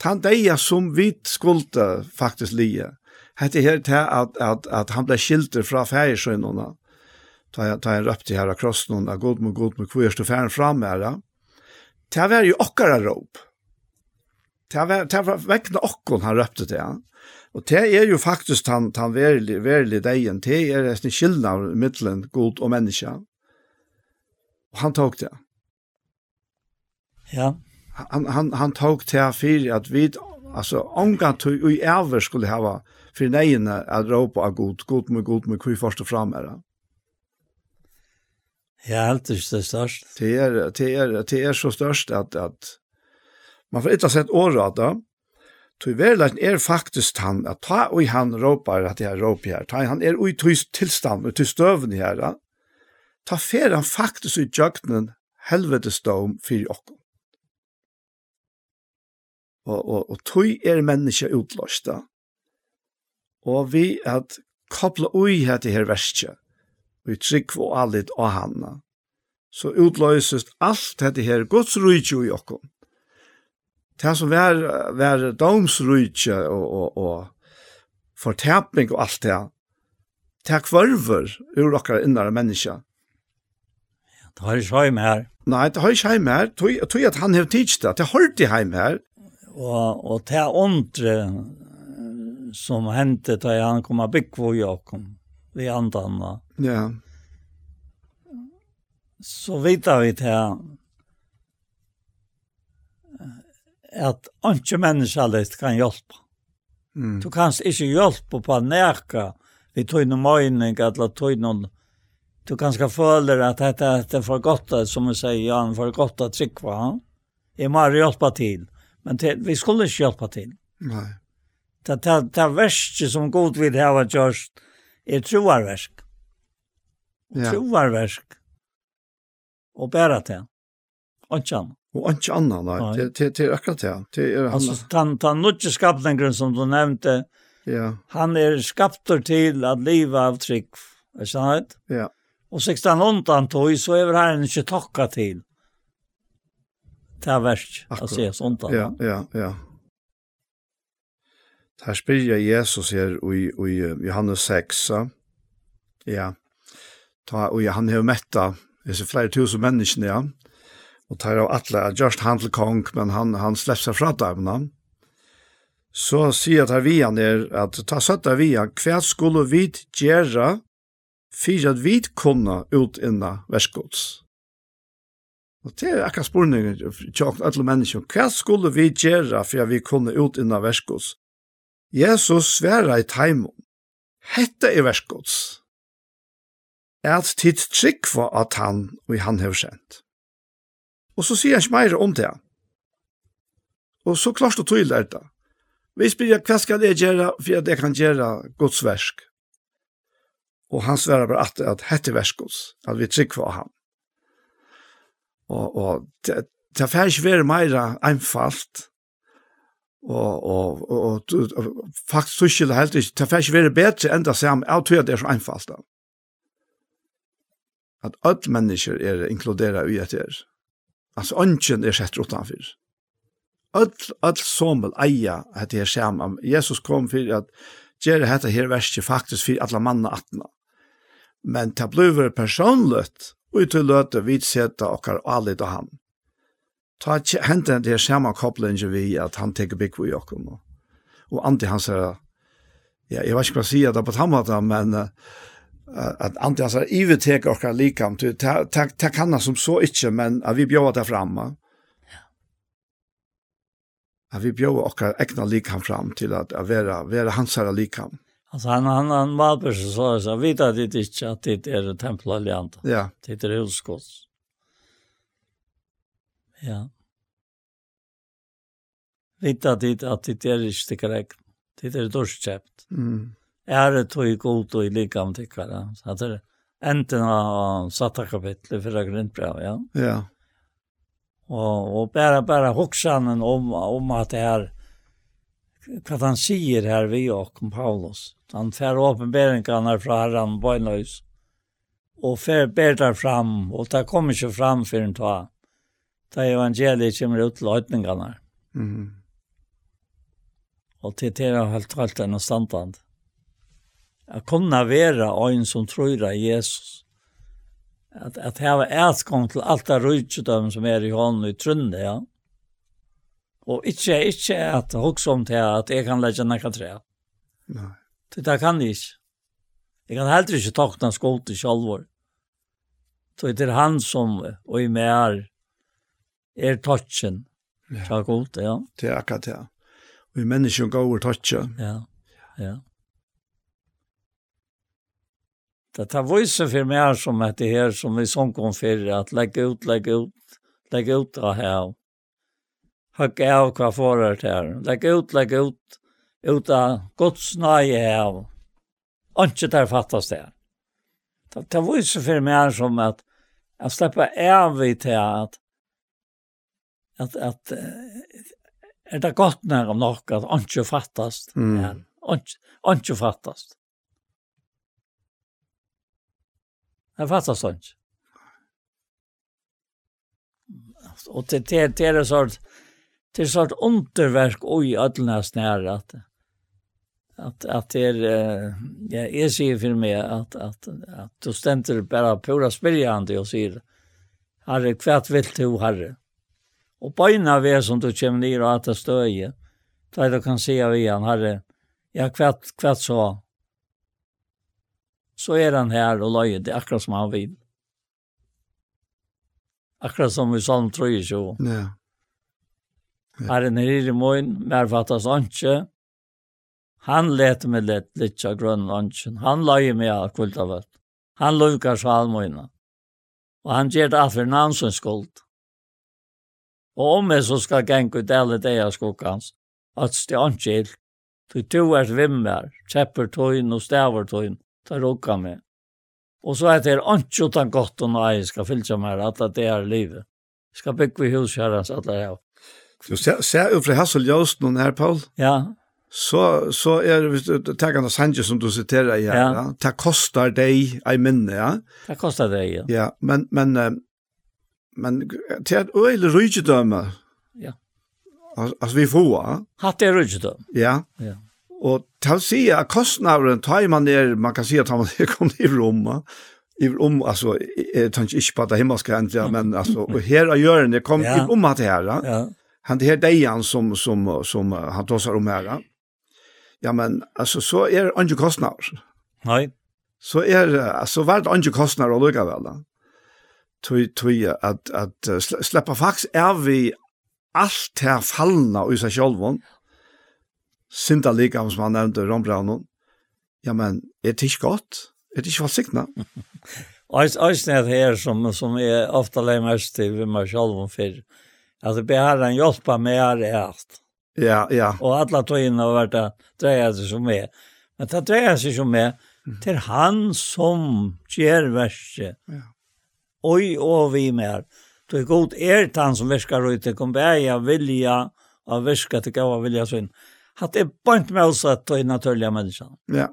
Han deia som vi skulde faktisk lije. Hette her til at, at, at han ble skilter fra fægersøgnene. Ta, ta en røpte her av krossen, og god med god med kvist og færen fram her. Det var jo okkara råp. Det var, det var vekkene okkon han røpte til han. Ja. Og det er jo faktisk han, han verlig, verlig degen, det er en skillnad mittelen god og menneske. Og han tok det. Ja. Han, han, han tok det for at vi, altså, omgang til i æver skulle hava for neiene at råpa av god, god med god med hvor først og frem er det. Ja, helt er det størst. Det er, det er, det er så størst at, at man får ikke sett året da. Tui verleisen er faktisk han, at ta og han råpar at jeg råper her, ta han er ui tui tilstand, ui tui støvende her, ta fer han faktisk i jøgnen helvetesdom fyrir okkom. Og, og, og tui er menneska utlåsta, og vi at kopla ui her til her verskja, vi trygg og allit og hanna, så utløysest alt dette her gods rujtjo i okkom det som var, var domsrydtje og, og, og fortepning og alt det, det kvarver ur okkar innare menneska. Det har ikke heim her. Nei, det har ikke heim her. Jeg tror at han har tids det. Det har ikke heim her. Og, og det er åndre som hendte da han kom av byggvå i åkken, vi andre. Ja. Så vidt vi til at ikke menneskelig kan hjelpe. Mm. Du kan ikke hjelpe på nærke vi tog noen mening eller tog noen Du kan kanskje føle at dette er for godt, som vi sier, ja, for godt å trykke på. Jeg må hjelpe til. Men til, vi skulle ikke hjelpe til. Nei. Det, det, det verste som god vil ha gjort er troarversk. Ja. Troarversk. Og bæra til. Og ikke annet. Og ikke annet, nei. nei. Det, det, er akkurat det. det er han. Altså, den, den nødde skapningen som du nevnte, ja. han er skapter til at livet av trygg, er sant? Ja. Og 1600 tog, så er han ikke takka til. Det er verst, at se sånt. Ja, ja, ja. Her spyr jeg Jesus her i, i Johannes 6, ja. Ta, og han har metta, disse flere tusen menneskene, ja og tar av atle just han til kong, men han, han slipper seg fra dæmna. Så sier tar vi han er at ta søtta vi han, hva skulle vi gjøre for at vi kunne ut inna verskots? Og det er akkurat spurningen til alle mennesker. Hva skulle vi gjøre for at vi kunne ut inna verskots? Jesus sværa i taimon. Hette er verskots. Er at tid trykva at han og han har sendt. Og så sier han ikke mer om det. Og så klart og tydelig er det. Vi spyrir hva skal jeg gjøre for at jeg kan gjøre Guds versk? Og han sverar bare at, at hette versk Guds, at vi trygg for ham. Og, og det, det får ikke være mer einfalt, og, og, og, og, faktisk så ikke det helt ikke, det får ikke være bedre enn det samme, jeg tror det er så einfalt da. At alle mennesker er inkluderet i etter. Altså, ønsken er sett utenfor. Öll, öll vil eia at det er saman. Jesus kom fyrir at gjøre dette her verset faktisk fyrir alla manna atna. Men det blir personligt, og til løte vi seta okkar alit og han. Ta hente det her saman vi at han teker bygg vi okkur. Og anti han sier, ja, jeg vet ikke hva sier det på tammata, men uh, att antingen så iveteka och likam till ta det kan kanna som så inte men at vi bjør det ta framma. Ja. At vi bjöd och egna likam fram till att at vara vara hans här likam. Alltså han han han var så så så vet at det ikke at det är tempelalliant. Ja. Det er utskotts. Ja. Vet at det att det är inte korrekt. Det är dåligt. Mm ære tog i god og i likam tykkere. Så det er enten av satta kapitlet fra grindbrev, ja. Ja. Og, og bare, bare hoksanen om, om at det er hva han sier her vi og om Paulus. Han fer åpenberingene fra herren bøgnløs og fer ber der fram, og det kommer ikke fram før han tar. Da evangeliet kommer ut til løytningene. Mm. Og til det er helt, helt en standard. At kunna vera ein som trur av Jesus. At, at hava ætskong til alt av rujtjødøm som er i hånden i trunne, ja. Og ikkje, ikkje at hoksa om til at jeg kan leggja nekka tre. Nei. Det, det kan jeg ikkje. Jeg kan heller ikkje takna skål til sjalvor. Så det er han som, og i meg er, er touchen. Ja. Ja, godt, ja. Det er akkurat, ja. Og i menneskjen går touchen. toucha. ja. ja det tar vise for meg som heter her, som vi sånn kom for, at legge ut, legge ut, legge ut av her. Høgge av hva forer til her. Legge ut, legge ut, ut av Guds nøye her. Ikke der fattes det. Det tar vise for meg som at jeg slipper av i til at at, at er det godt nær om nok at ikke fattast. Mm. Ja, ikke fattast. Det fattar sånt. Og det, det, det er en sort, det er en sort underverk og i ødlene snære at, at, at det er, ja, jeg sier för mig at, at, at du ständer bara pura spiljande og säger Herre, kvart vill du, Herre? Og bøyna vi som du kommer ned og at det støye, da du kan se av igjen, Herre, ja, kvart, hva så, så er han her og løyer det akkurat som han vil. Akkurat som i Salm 23. Ja. Herren er i morgen, mer fattas anke. Han leter meg lett litt av grønn ansjen. Han løyer meg av kvult av alt. Han lukar salmøyna. Og han gjør det alt for nansens skuld. Og om jeg så skal gengu ut alle det jeg skukkans, at det er anke ilt. Du to er vimmer, kjepper tøyen og stavar tøyen. Det råka med. Och så heter det inte utan gott och nej ska fylla mig att det är livet. Ska vi hus her, så att det är. Du ser ser ju fra Hassel Jost noen her, Paul. Ja. Så så är det tagarna sanje som du citerar i här. Ja. ja. Det kostar dig i minne, ja. Det kostar dig. Ja. ja, men men men det är öle rydgjødømme. Ja. Alltså vi får. Har det rygedöme? Ja. Ja. Og til å si at kostnavren tar man ned, man kan si at man er kommet i Roma, i rom, alltså jeg tänker inte på det himmelska ändra [laughs] men alltså och her är görande kom i ja. at det her, ja. han det här dejan som som som han tossar om här ja men alltså så är det inte kostnader nej så är alltså vart det inte kostnader och lugga väl då tui tui att att släppa fax är vi allt här fallna i sig självon synda lika som han nevnte Rombraunen. Ja, men er det ikke godt? Er det ikke valgsikna? Øysnet her som, som er ofte leier mest til vi meg selv om før, at det behar en hjelpa med her i alt. Ja, ja. Og alle togene har vært det dreier seg som meg. Men det dreier seg som meg til han som gjør verset. Ja. Oi, og vi mer. Du er god er det han som virker ut. ute, kom bæja vilja, og virka til gav vilja sin. Ja at det er bare med oss at det er naturlige mennesker. Ja.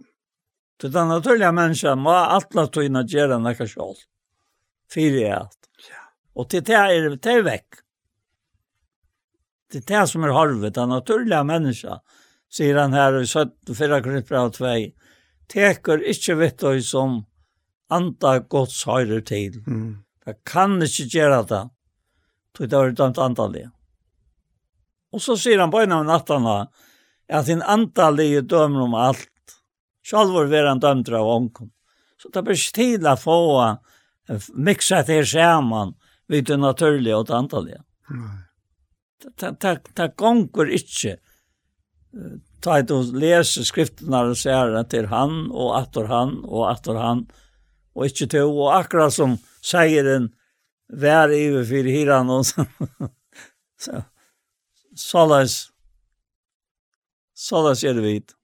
Så den naturliga människan må alle tøyne göra näka selv. Fyra är allt. Ja. Og til det är det är väck. Det är det som är harvet, den naturliga människan. Säger han här i 74 4 av 2, teker inte vitt og som anta gods høyre til. Mm. Det kan ikke gjøre det. Så det var dømt antallet. Og så sier han på en av nattene, at en antallige dømer om alt. Sjalvor var han dømter av ånken. Så det blir tid å få miksa til sammen vid det naturlige og det antallige. Det gonger ikke. Ta et og lese skriftene og sier at det er han, og atter han, og atter han, og ikke to, og [laughs] akkurat som sier den, vær i for hiran og så, Så, såleis, Så da ser det vidt.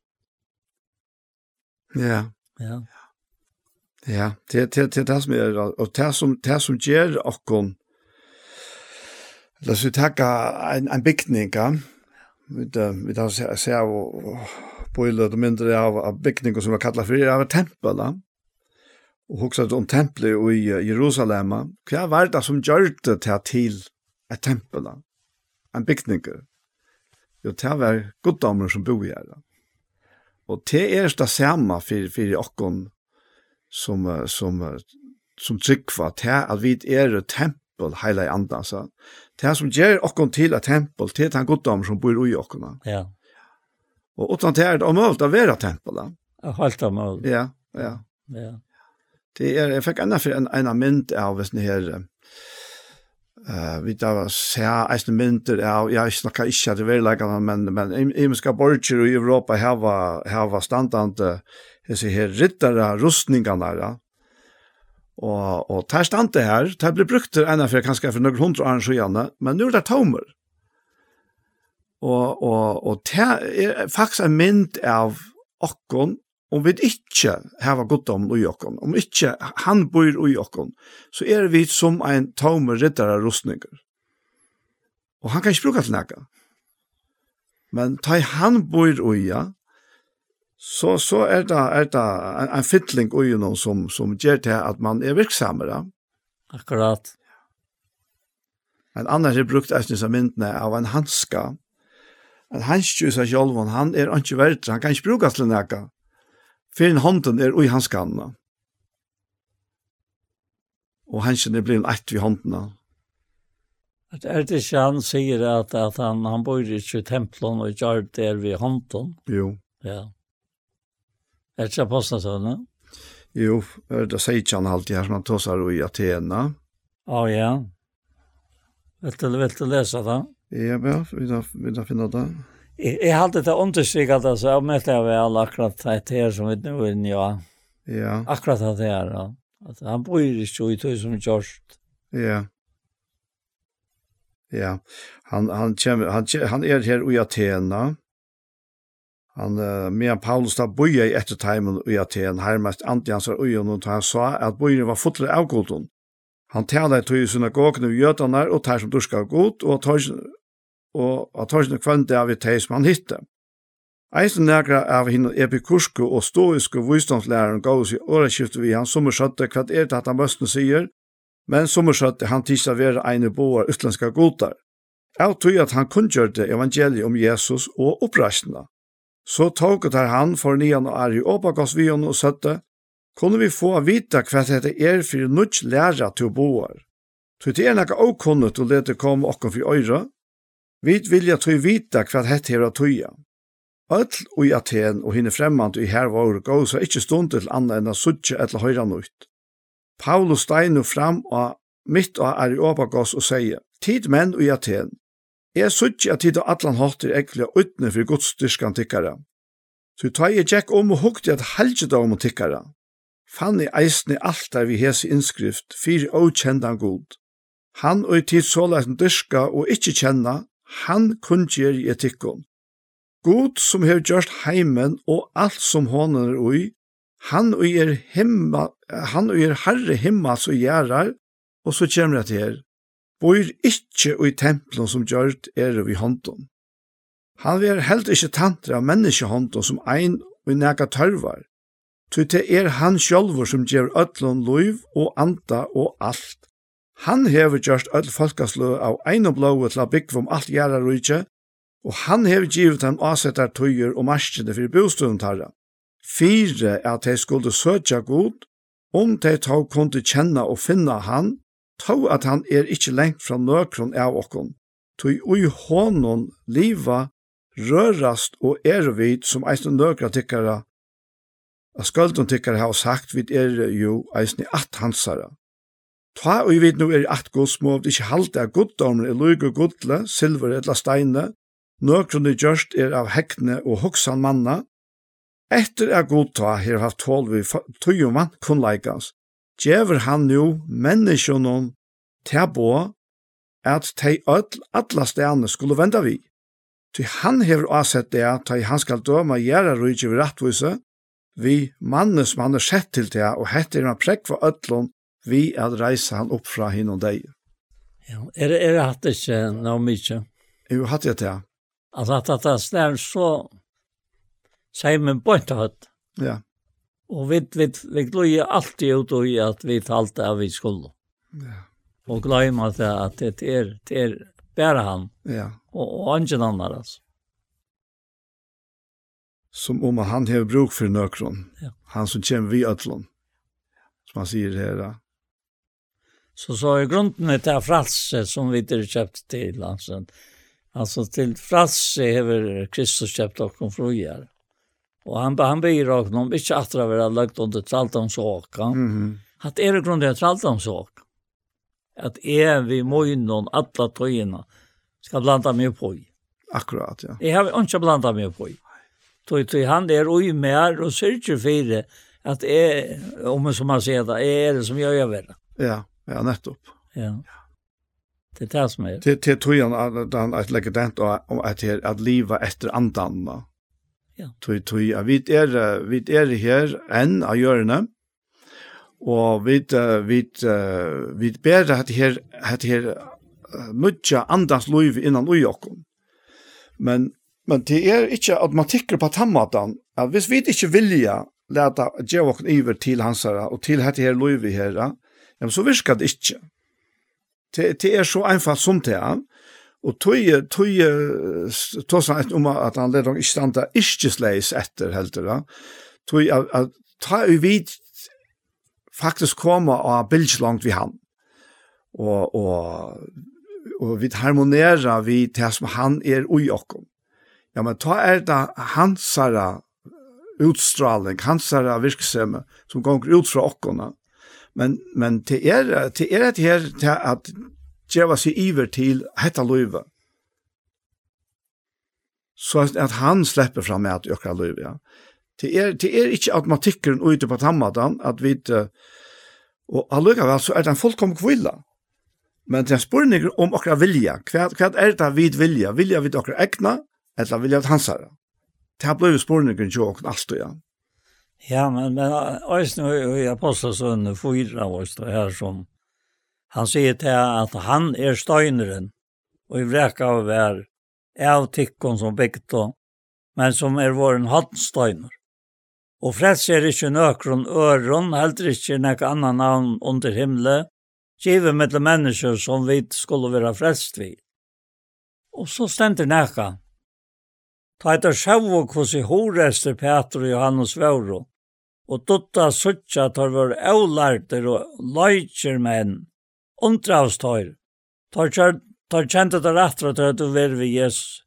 Ja. Ja. Ja, det det det det som er og det som det som ger okkon. Lass vi taka ein ein bikning, ja. Við við har ser og boiler det mindre av av bikningar som var kallar för av tempel, ja. Og hugsa om templet i Jerusalem. Vad var det som gjorde det til et tempel? en bikningar jo, det var goddamer som bor her. Og det er det samme for, for okken som, som, som tryggva, det at vi er tempel heila i andan, så det som gjør okken til et tempel, det er den goddamer som bor i okken. Ja. Og utan det er det omøvd å være tempel. Helt omøvd. Ja, ja. Ja. Det er, jeg fikk enda for en, en mynd av hvis ni her, Eh vi tar se eisne mynter av ja ich snakka ikkje det vel lagar men men imiska borger i Europa hava hava standande hese her rittara rustningarna ja. Og og tær stande her, tær blir brukt ena for kanskje for noen hundre år siden, men nå er det tomer. Og og og det er faktisk en mynd av okkon om vi ikke hava goddom i okkon, om ikke han bor i okkon, så er vi som en taume riddare rustninger. Og han kan ikke bruke til nekka. Men ta han bor i ja, så, så er det, er det en, en fytling i noen som, som gjør til at man er virksamere. Akkurat. En annan har brukt eisnes av myndene av en hanska. En hanskjus av sjolvon, han er ikke verdt, han kan ikke bruke til noe. Fyrin hånden er ui hans ganna. Og hansen er blivin ett vid håndena. Det er det ikke han sier at, at han, han bor ikke i templen og gjør det er vi hånden. Jo. Ja. Er det ikke apostlen sånn? Jo, det sier ikke han alltid her som han tåsar i Athena. Å oh, ja. Vet du, vet du lese det? Ja, ja, vi da, vi da finner det. Ja. Jeg hadde det understrykket, altså, jeg møtte jeg vel akkurat det her som vi nå er inne, ja. Ja. Akkurat det her, ja. At han bor ikke i tog som kjørst. Ja. Ja. Han, han, kjem, han, han er her i Athena. Han, uh, med Paulus da bor i etter timen i Athena, her mest anti hans er ugen, og han sa at bojen var fotler av godton. Han talar tog i synagogene i Gjøtanar og tar som durska av god, og tar og at torsne kvønte av et teis man hitte. Eisen nekra av hinn epikurske og stoiske visdomslæreren gav oss i åreskiftet vi han som skjøtte hva er det at han møstene sier, men som skjøtte han tisa være eine boar utländska godar. Jeg tog at han kunngjørte evangeliet om Jesus og oppreisene. Så tog det han for nian og er i åpakos vi og søtte, kunne vi få vita hva det er for nødt lærer til boar. Så det er nekka åkunnet å lete komme okken for øyre, Vi vilja tøy vita hva hett her og tøya. Öll og i Aten og hinne fremmant i her var gå så ikkje stund til anna enn a suttje etla høyra nøyt. Paulus steinu fram og mitt av Areopagos og sier, Tid menn og i Aten, Jeg suttje at tid og atlan hotter ekle og utne for godstyrskan tikkara. Så ta jeg tjekk om og hukte at halgjedom og tikkara. Fann i eisne alt der vi hese innskrift, fyri og kjendan god. Han og i tid såleisen dyrska og ikkje kjenna, han kunngjør i etikken. God som har gjort heimen og alt som hånden er ui, han og er, himma, han og er herre himma som gjerrar, og så kommer det her, bor ikkje ui tempelen som gjørt er vi hånden. Han vil helt ikkje tantra av menneskehånden som ein og nega tørvar, ty det er han sjølver som gjør ötlun loiv og anda og alt. Han hever gjørst öll folkaslø av ein og blåu til a byggvum alt gjerra rujtje, og han hever givet hann asettar tøyer og marskjene fyrir bostøvun tarra. Fyre er at de skulle søtja god, om de tog kunne kjenne og finna han, tog at han er ikkje lengt fra nøkron av okkon, tog ui hånden liva, rørast og ervid som eisne nøkra tikkara, a sköldon tikkara har sagt vid er jo eisne at hansara. Ta og vi nu er at gods må vi ikke halte av goddommer er og godle, silver eller steine, nøkrone gjørst er av hekne og hoksan manna. Etter er godta her haft tål vi tøyumann kun leikans, djever han nu menneskjonom til bo at tei öll alla stene skulle venda vi. Ty han hever avsett det at han skal døma gjerra rujtje vi rattvise, vi mannes er sett til det, og hette er man prekk for öllon vi at reise han opp fra henne og deg. Ja, er, er det hatt ikke noe mye? Jo, hatt jeg det. At at det snær så sier vi på en tatt. Ja. Og vi, vi, vi gløyer alltid ut i at vi talte av vi skulle. Ja. Og gløymer at det, at det er, det er bare han. Ja. Og, og andre annen altså. Som om han har bruk for nøkron. Ja. Han som kommer vi øtlån. Som han sier her ja. Så så i grunden är det fralse som vi inte köpt till alltså. Alltså till fralse har Kristus köpt och kom frugar. Och han han blir rakt någon inte att det var lagt under traltan så kan. Mm. Att är det grunden att traltan så. Att är vi mojnon alla tojina ska blanda mig på. I. Akkurat ja. Jag har inte blandat mig på. Tog tog han där och mer och syrger för det att är om man som man säger det är det som jag gör väl. Ja. Ja, nettopp. Ja. Det är det som är. Det det tror jag att han att lägga det om att att leva efter andan. Ja. Tror tror jag vi är vi är här än av görna. Och vi vi vi ber att här att här nutja andans liv innan ujokom. Men men det är inte automatiker på tammatan. Att hvis vi inte vilja läta ge och iver till hansara och till att här liv i herra men så virker det ikke. Det, det er så einfalt som det er, og tøye, tøye, tøye, om at han leder ikke standa ikke sleis etter heldur, tøye, at, at ta vi vid faktisk koma av bildslangt vi han, og, og, og vi harmonerer vi til som han er ui okkom. Ja, men ta er det hansara utstraling, hansara virksomhet som går ut fra okkona, Men, men det er, det er det her til at djeva seg iver til hetta løyve. Så at han slipper fram med at økra løyve, ja. Det er, det er ikke automatikkeren ute på tammadan, at vi og allukavall så er det en fullkommen kvilla. Men det er spurninger om okra vilja. Hva, hva er det vid vilja? Vilja vid okra egna, eller vilja vi hansara? Det har blivit spurninger til okra alt og ja. Ja, men, men Øystein og i Apostelsønne fyra oss det her som han sier til at han er støyneren og i vrek av hver av tikkon som bygd men som er vår hattstøyner. Og frelse er ikke nøkron øron, heller ikke nek annan navn under himle, givet mellom mennesker som vi skulle være frelst vi. Og så stender nekka, Ta etter sjau hos i horester Peter og Johannes Vauro, og dutta suttja tar vår avlærter og løytjer menn, ondravstøyr, tar, tar kjente der atra til at du vil vi Jesus.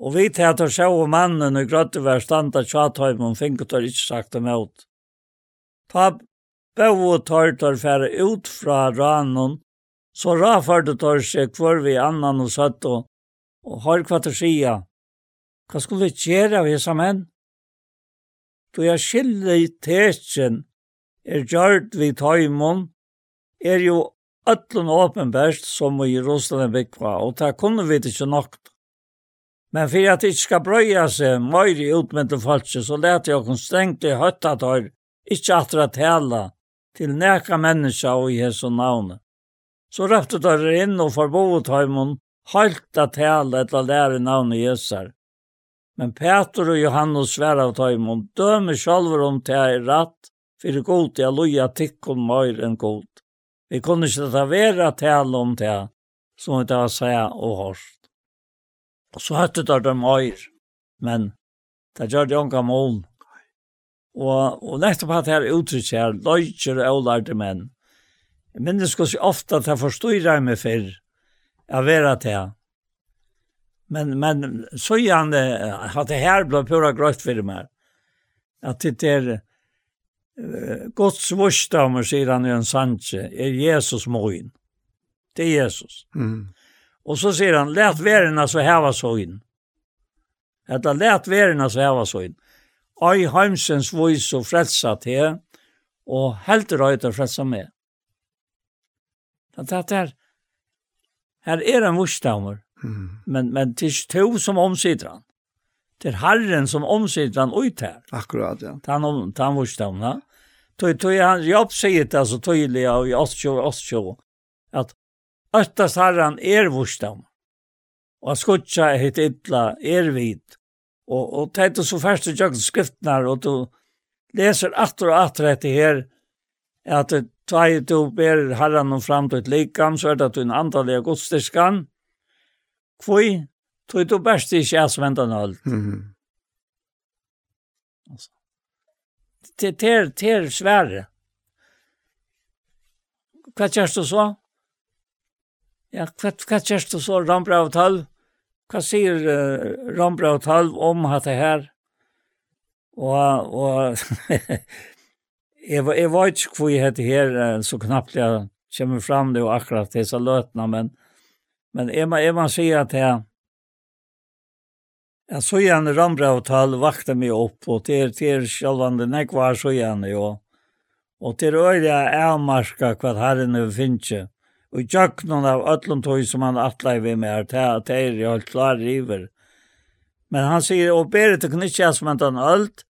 Og vi til at tar sjau mannen og grøtte hver standa tjatøym om finket tar ikke sagt dem ut. Ta bau og tar tar fære ut fra ranen, så rafar du tar seg kvar vi annan og søtt og, og har kvatt å skia Hva skulle vi gjøre av hese menn? Du er skilde i tetsen er gjørt vi tøymon, er jo ötlun åpenbært som i Jerusalem byggva, og det kunne vi ikke nok. Men for at det ikke skal brøye seg møyre i med det falske, så lette jeg oss strengt i høtta tøyr, ikke atra tala til neka menneska og i Jesu navnet. Så røpte dere inn og forboet tøymon, halt at tala etter lære navnet Jesar. Men Peter og Johannes sværa av tøym, og dømer sjálfur om det er rett, for det god til a loja tikkun mer enn god. Vi kunne ikke ta vera tale om det, som vi tar sæ og hørst. Og så høttet der de møyr, men det gjør det unga mål. Og, og nettopp at her uttrykk her, løyker og lærte menn. Jeg minnes ofte at jeg forstår meg for, jeg vera til Men, men så gjerne at det her ble pura grøyt for meg. At det er uh, godt svorsdamer, sier han i en sannsje, er Jesus moin. Det er Jesus. Mm. Og så sier han, let verena så heva soin. Etta let verena så heva soin. Ai heimsens vois og frelsa til, og helt røyt og frelsa med. Det er her, her er en vorsdamer Mm. Men, men det er to som omsider han. Det er Herren som omsider han ut her. Akkurat, ja. Han, om, han vurs dem, ja. Tog, tog, han, Jobb sier det så tydelig i Ostsjå og Ostsjå, at Østast Herren er vurs dem. Og skutsa hitt ytla er vid. Og, og teit så først du jøkken skriftnar, og du leser atter og atter etter her, at tvei du ber herran om fram til et likam, så er det at du en andalig godstyrskan, Kvoi, tog du best ikke jeg som venter en øl. Det er, det er svære. Hva kjørst du så? Ja, hva, hva kjørst du så, Rambra og Talv? Hva sier uh, Rambra og Talv om at det her? Og, og [laughs] jeg, jeg vet ikke hvor jeg heter her, så knappt jeg kommer fram det og akkurat disse løtene, men Men jeg må, jeg må si at jeg, jeg så gjerne Rambrautall vakte meg opp, og til, til sjølvande nekvar så gjerne jo. Og til øyla er marska hva herren er finnje. Og tjøknen av øtlund tog som han atlai vi med her, til at jeg er helt klar river. Men han sier, og beret og knitja som han ölt,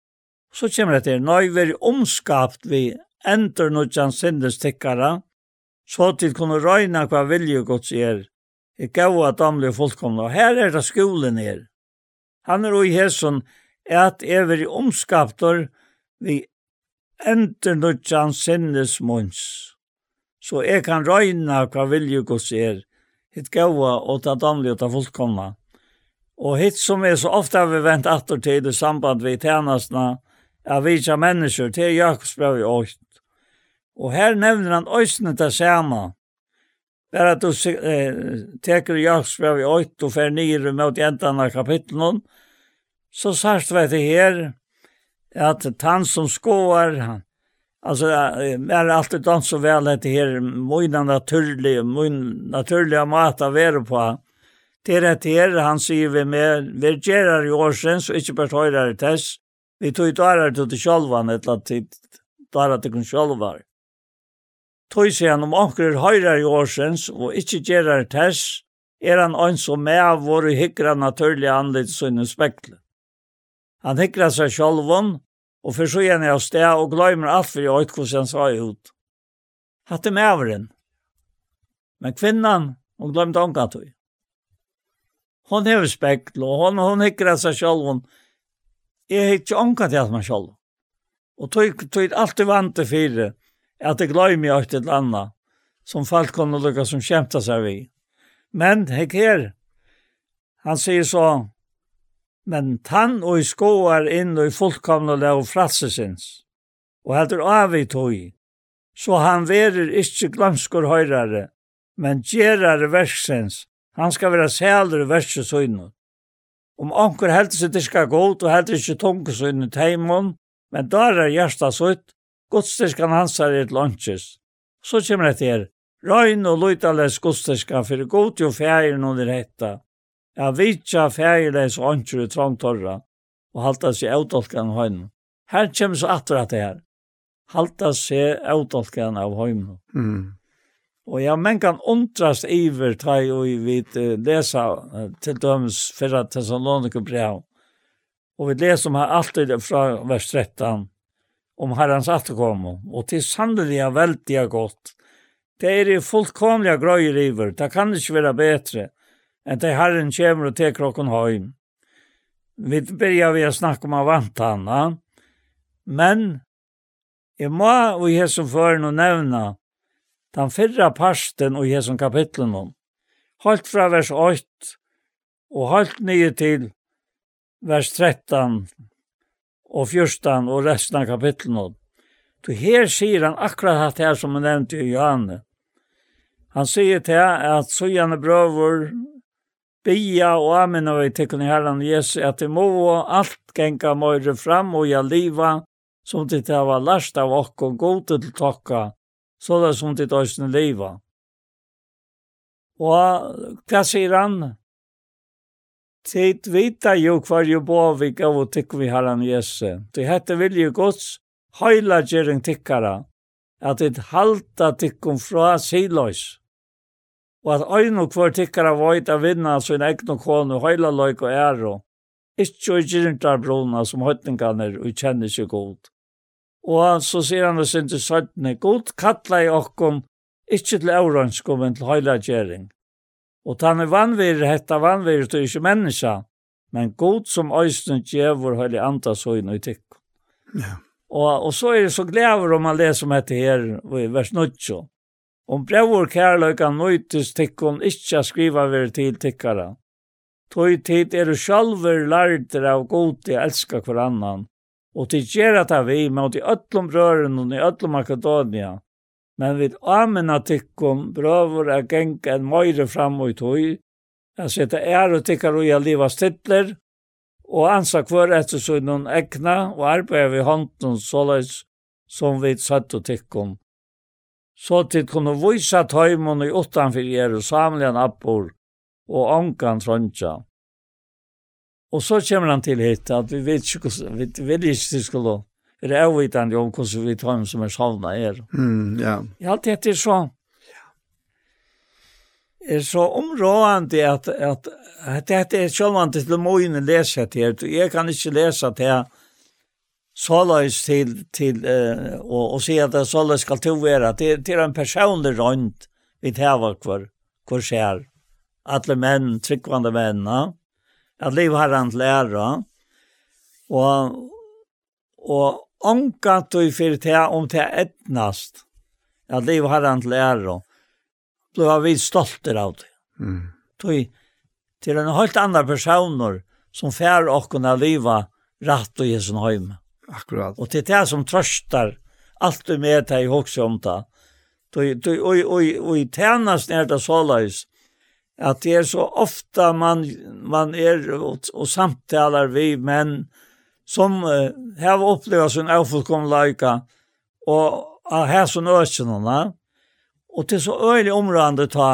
så kommer det til, nøy veri omskapt vi endur nudjan sindestikkara, så til kunne røyna hva vilje gods er gaua damle fullkomna. Her er det skolen her. Han er i hesson at ever i omskaptor vi enter nudjan sinnes munns. Så jeg kan røyna hva vilje gos er. Hitt gaua og ta damle og ta fullkomna. Og hitt som er så ofta vi vent atter til i samband vi tjenestna av vidja mennesker til Jakobsbrev i åkt. Og her nevner han òsne til samme. Bara du eh, teker Jakobsbrev i 8 og fer nere mot jentene av kapitlen, så sørst vet jeg her, at han som skåar, han, alltså är det alltid de som väl det här mojna naturlig, mojna naturliga mat av er på. Det är det här han säger vi med, vi gerar i år och så inte bara höjrar i test, Vi tog ju dörrar till det själva, eller till dörrar det kan själva. Tog sier han om anker høyrer i årsens og ikkje gjerar tess, er han en som med våre hikra naturlige anlitt sønne spekle. Han hikra seg sjolvån, og forsøg henne av sted og gløymer alt for i øyt hvordan han sa ut. Hatt er maveren. Men kvinnan, hun gløymte anka tog. Hon hever spekle, og hon, hon hikra seg sjolvån. Jeg hikra anka til at man sjolvån. Og tog, tog alt er vant til fire at jeg gløymi alt et anna, som folk kunne lukka som kjemta seg vi. Men hek her, han sier så, men tann og i skoar inn og i fullkomna lov fratsesins, og heldur av i tog, så han verir ikkje glamskor høyrare, men gjerare verksins, han skal vera sæler verksesøyner. Om anker heldur seg diska god, og heldur ikkje tungesøyner teimon, men dar er hjertas ut, Godsterskan hans er et lunches. Så kommer det her. Røyn og løytales godsterskan for god til noen under hetta. Ja, vitja færeles åndsjur i trångtorra og halta seg eutolkan av høynen. Her kommer så atter at det her. Halta seg eutolkan av høynen. Mm. Og ja, men kan undrast iver ta i vid uh, lesa til døms fyrra Thessaloniker brev. Og vi leser om her alltid fra vers 13 om herrens atterkomme, og til sannelig er veldig godt. Det er i fullkomlige grøyer iver, det kan ikke være bedre, enn til herren kommer og til okken høym. Vi begynner vi å snakke om avantana, men jeg må og jeg som fører noe nevne den fyrre parsten og jeg som kapitlen om. Halt fra vers 8 og halt nye til vers 13 og fyrstan og resten av kapitlen. Så her sier han akkurat det her som han nevnte i Johanne. Han sier til at søgjane brøver, bia og amina i tekken i herren Jesu, at det må alt genga møyre fram og ja liva, som det til var last av okko god til tokka, så det som det døysene liva. Og hva sier han? Tid vita jo kvar jo bovik av og tikk vi herran Jesu. Det hette vilje gods høyla gjerring tikkara, at det halta tikkum fra siløys. Og at øyn og hver tikkara vøyt av vinna sin egn og kone høyla løyk og æro, ikkje og gjerringtar brona som høytningarnir og kjenner seg god. Og så sier han oss inn til søttene, god kattla i okkom, ikkje til aurønsk, men til høyla gjerring. Og tann er vanvir, hetta vanvir, til ikkje menneska, men god som øysten djevor høyli andas høyn i tikk. Ja. Og, og så er det så glæver om man leser om dette her, i vers 9. Om brevor kærløykan nøytis tikkun ikkje skriva ver til tikkara. Tøy tid er du sjalver lærder av gode elska hver annan, og til gjerra ta vi med i öllum brøren og i öllum Makedonia, men vid amen attikkum brøver er geng en møyre fram og tøy, at sette er og tikkar og jeg liva stittler, og ansa hver etter så noen ekna, og arbeid vi hånden såleis som vi satt og tikkum. Så til kunne vise tøymon i utanfyr Jerusalem appor, og ankan trøntja. Og så kommer han til hit, at vi vet ikke, vi vet ikke, vi er avvitende om hvordan vi tar som er savnet er. Mm, ja. Ja, det er så er så områdende at, at, at dette er sjølvande til å må møyne lese til. Jeg kan ikke lese til her såleis til, til uh, og, og si at det såleis skal to være. Det, det er en personlig rønt vi tar hver, hver skjer. Alle menn, tryggvande menn, at liv har han til ære. Og, og, Ongat og fyrir til om til etnast. Ja, liv har han til ære. Blev vi stolter av det. Mm. Tog til en helt annan personer som fær og kunne liva rett og jesun heim. Akkurat. Og til det som trøster alt du med deg i hokse om det. Og i tænast er det såleis at det er så ofta man, man er og, og samtaler vi menn som uh, har opplevd sin avfullkomne leika, og av hæsen økjenene, og til så øyelig områdende ta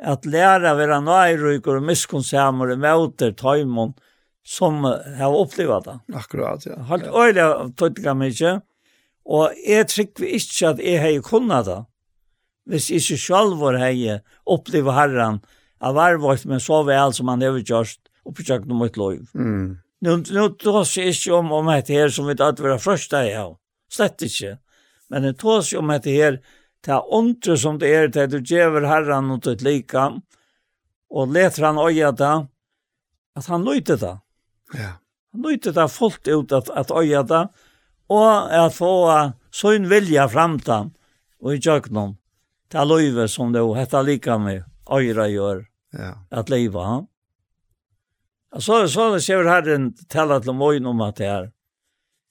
at læra være nøyrykker og miskunnsamere møter tøymon som har opplevd det. Akkurat, ja. Helt øyelig tøytninger mykje. og jeg trykker ikke at jeg har kunnet det. Hvis jeg ikke selv har opplevd herren, av varvått, men så vel som han har gjort oppe i mot om. Mm. Nu, nu tås jeg inte om, om det här som vi att være først av, ja. slett inte. Men det tås ju om det här ta ontre som det är det du ger herren mot ett likam, och leter han oja da, att han løyte da. Ja. Han løyte det fullt ut att att oja da, och att få sån vilja framtan, och i jöknom ta er som det heter likam med øyra gör. ja. Att leva. Ja. Så, så ser här Herren tala till mig om att det är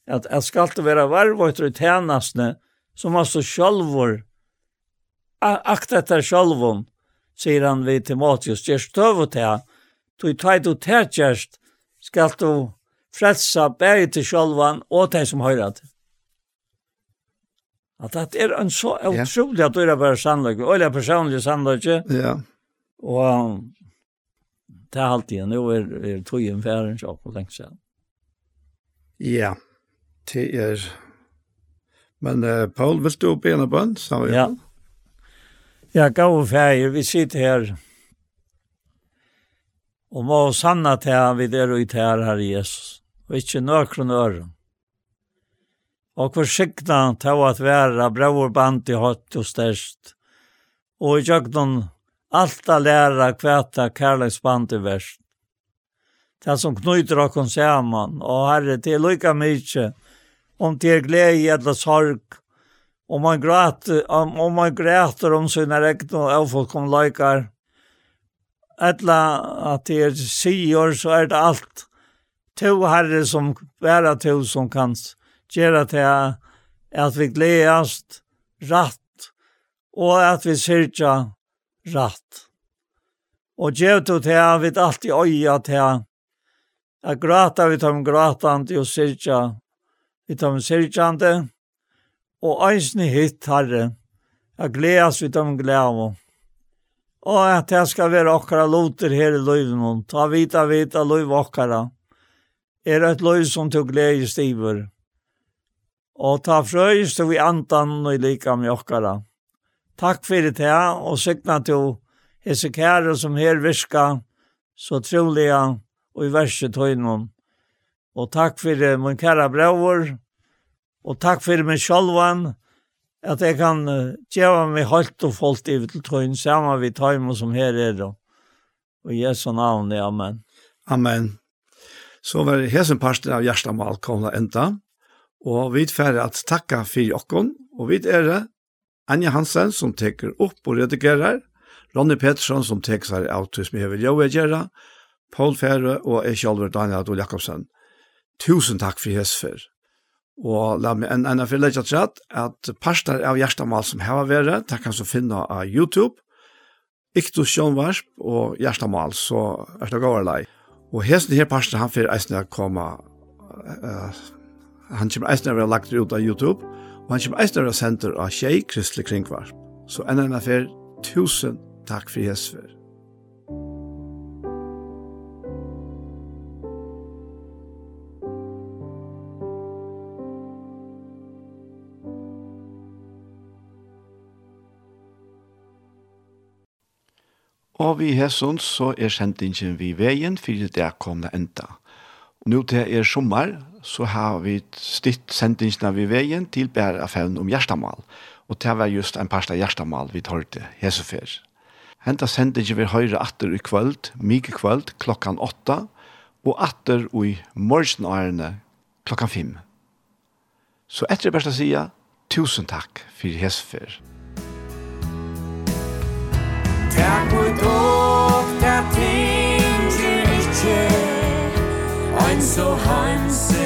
att jeg ska alltid være varvåter i tjänastne som altså sjølvor, akt etter självon säger han vid Timoteus just støv til han, du tar du terkjørst, ska du frälsa bæri till självan och det som høyra det att det är en så utrolig at du er bare sannløyke, og det er personlig sannløyke, ja. og det er alltid nu er, er tøyen færen så på lenge siden. Ja, det er... Men uh, Paul, vil du be en bønn? Ja. Ja, gav fære, vi sitter her og må sanna til vi der og i her, Herre Jesus, og ikke nøkron øren. Og forsikta til at være bror band i høtt og størst, og i jøgnen Allt a lära kvätta kärleksband i värst. Det som knyter och samman. Och herre, det är lika mycket. Om det är glädje eller sorg. Om man gråter om, om, man gråter om sina räkna och ofullkomlöjkar. Eller att det är sior så är det allt. To herre som bära to som kan göra det att vi glädjast rätt. Och att vi syrkar rætt. Og gjev du til han vid alt i øya til han. Jeg græta vid ham gråtande og sirkja vid ham sirkjande. Og eisne hitt herre. Jeg gledas vid ham glæmo. Og at jeg skal være okkara loter her i løyven. Ta vita vita løyv okkara. Er et løyv som tog gledes stiver. Og ta frøyst vi antan og lika med okkara. Takk fyrir det, og sykna til Hesekære som her virka, så trolig og i verset høynon. Og takk fyrir min kæra brevor, og takk fyrir min sjálvan, at jeg kan djeva meg holdt og folk i til tøyn, saman vi tøym som her er. Og i Jesu navn, amen. Amen. Så var det hesen parten av Gjerstamal komna enda, og vi tverre at takka fyrir okkon, og vi er det Anja Hansen som teker opp og redigerer, Ronny Pettersson som teker seg av til som jeg vil gjøre gjøre, Paul Fære og jeg selv Daniel Adol Jakobsen. Tusen takk for hesfer. Og la meg en enda for legge til at, parster av Gjerstamal som har vært, det kan du finne av YouTube, Iktus Sjønvarsp og Gjerstamal, så er det gøyere lei. Og hesten her parster han får eisne komme, uh, han kommer eisne å være lagt ut av YouTube, Og han kommer eisner og senter av tjei kristelig kringvarp. Så enn enn affær, tusen takk for hesfer. Og vi hessons så er sendingen vi veien fyrir det komna enda. Nu til er sommer, så har vi stitt sendingene ved veien til bæreaffæren om Gjerstamal. Og det var just en parst av Gjerstamal vi tørte Jesufer. Henta sendingen vil høyre atter i kvöld, mye kvöld, klokkan åtta, og atter i morgenårene klokkan fem. Så etter det beste sida, tusen takk for Jesufer. Takk so hands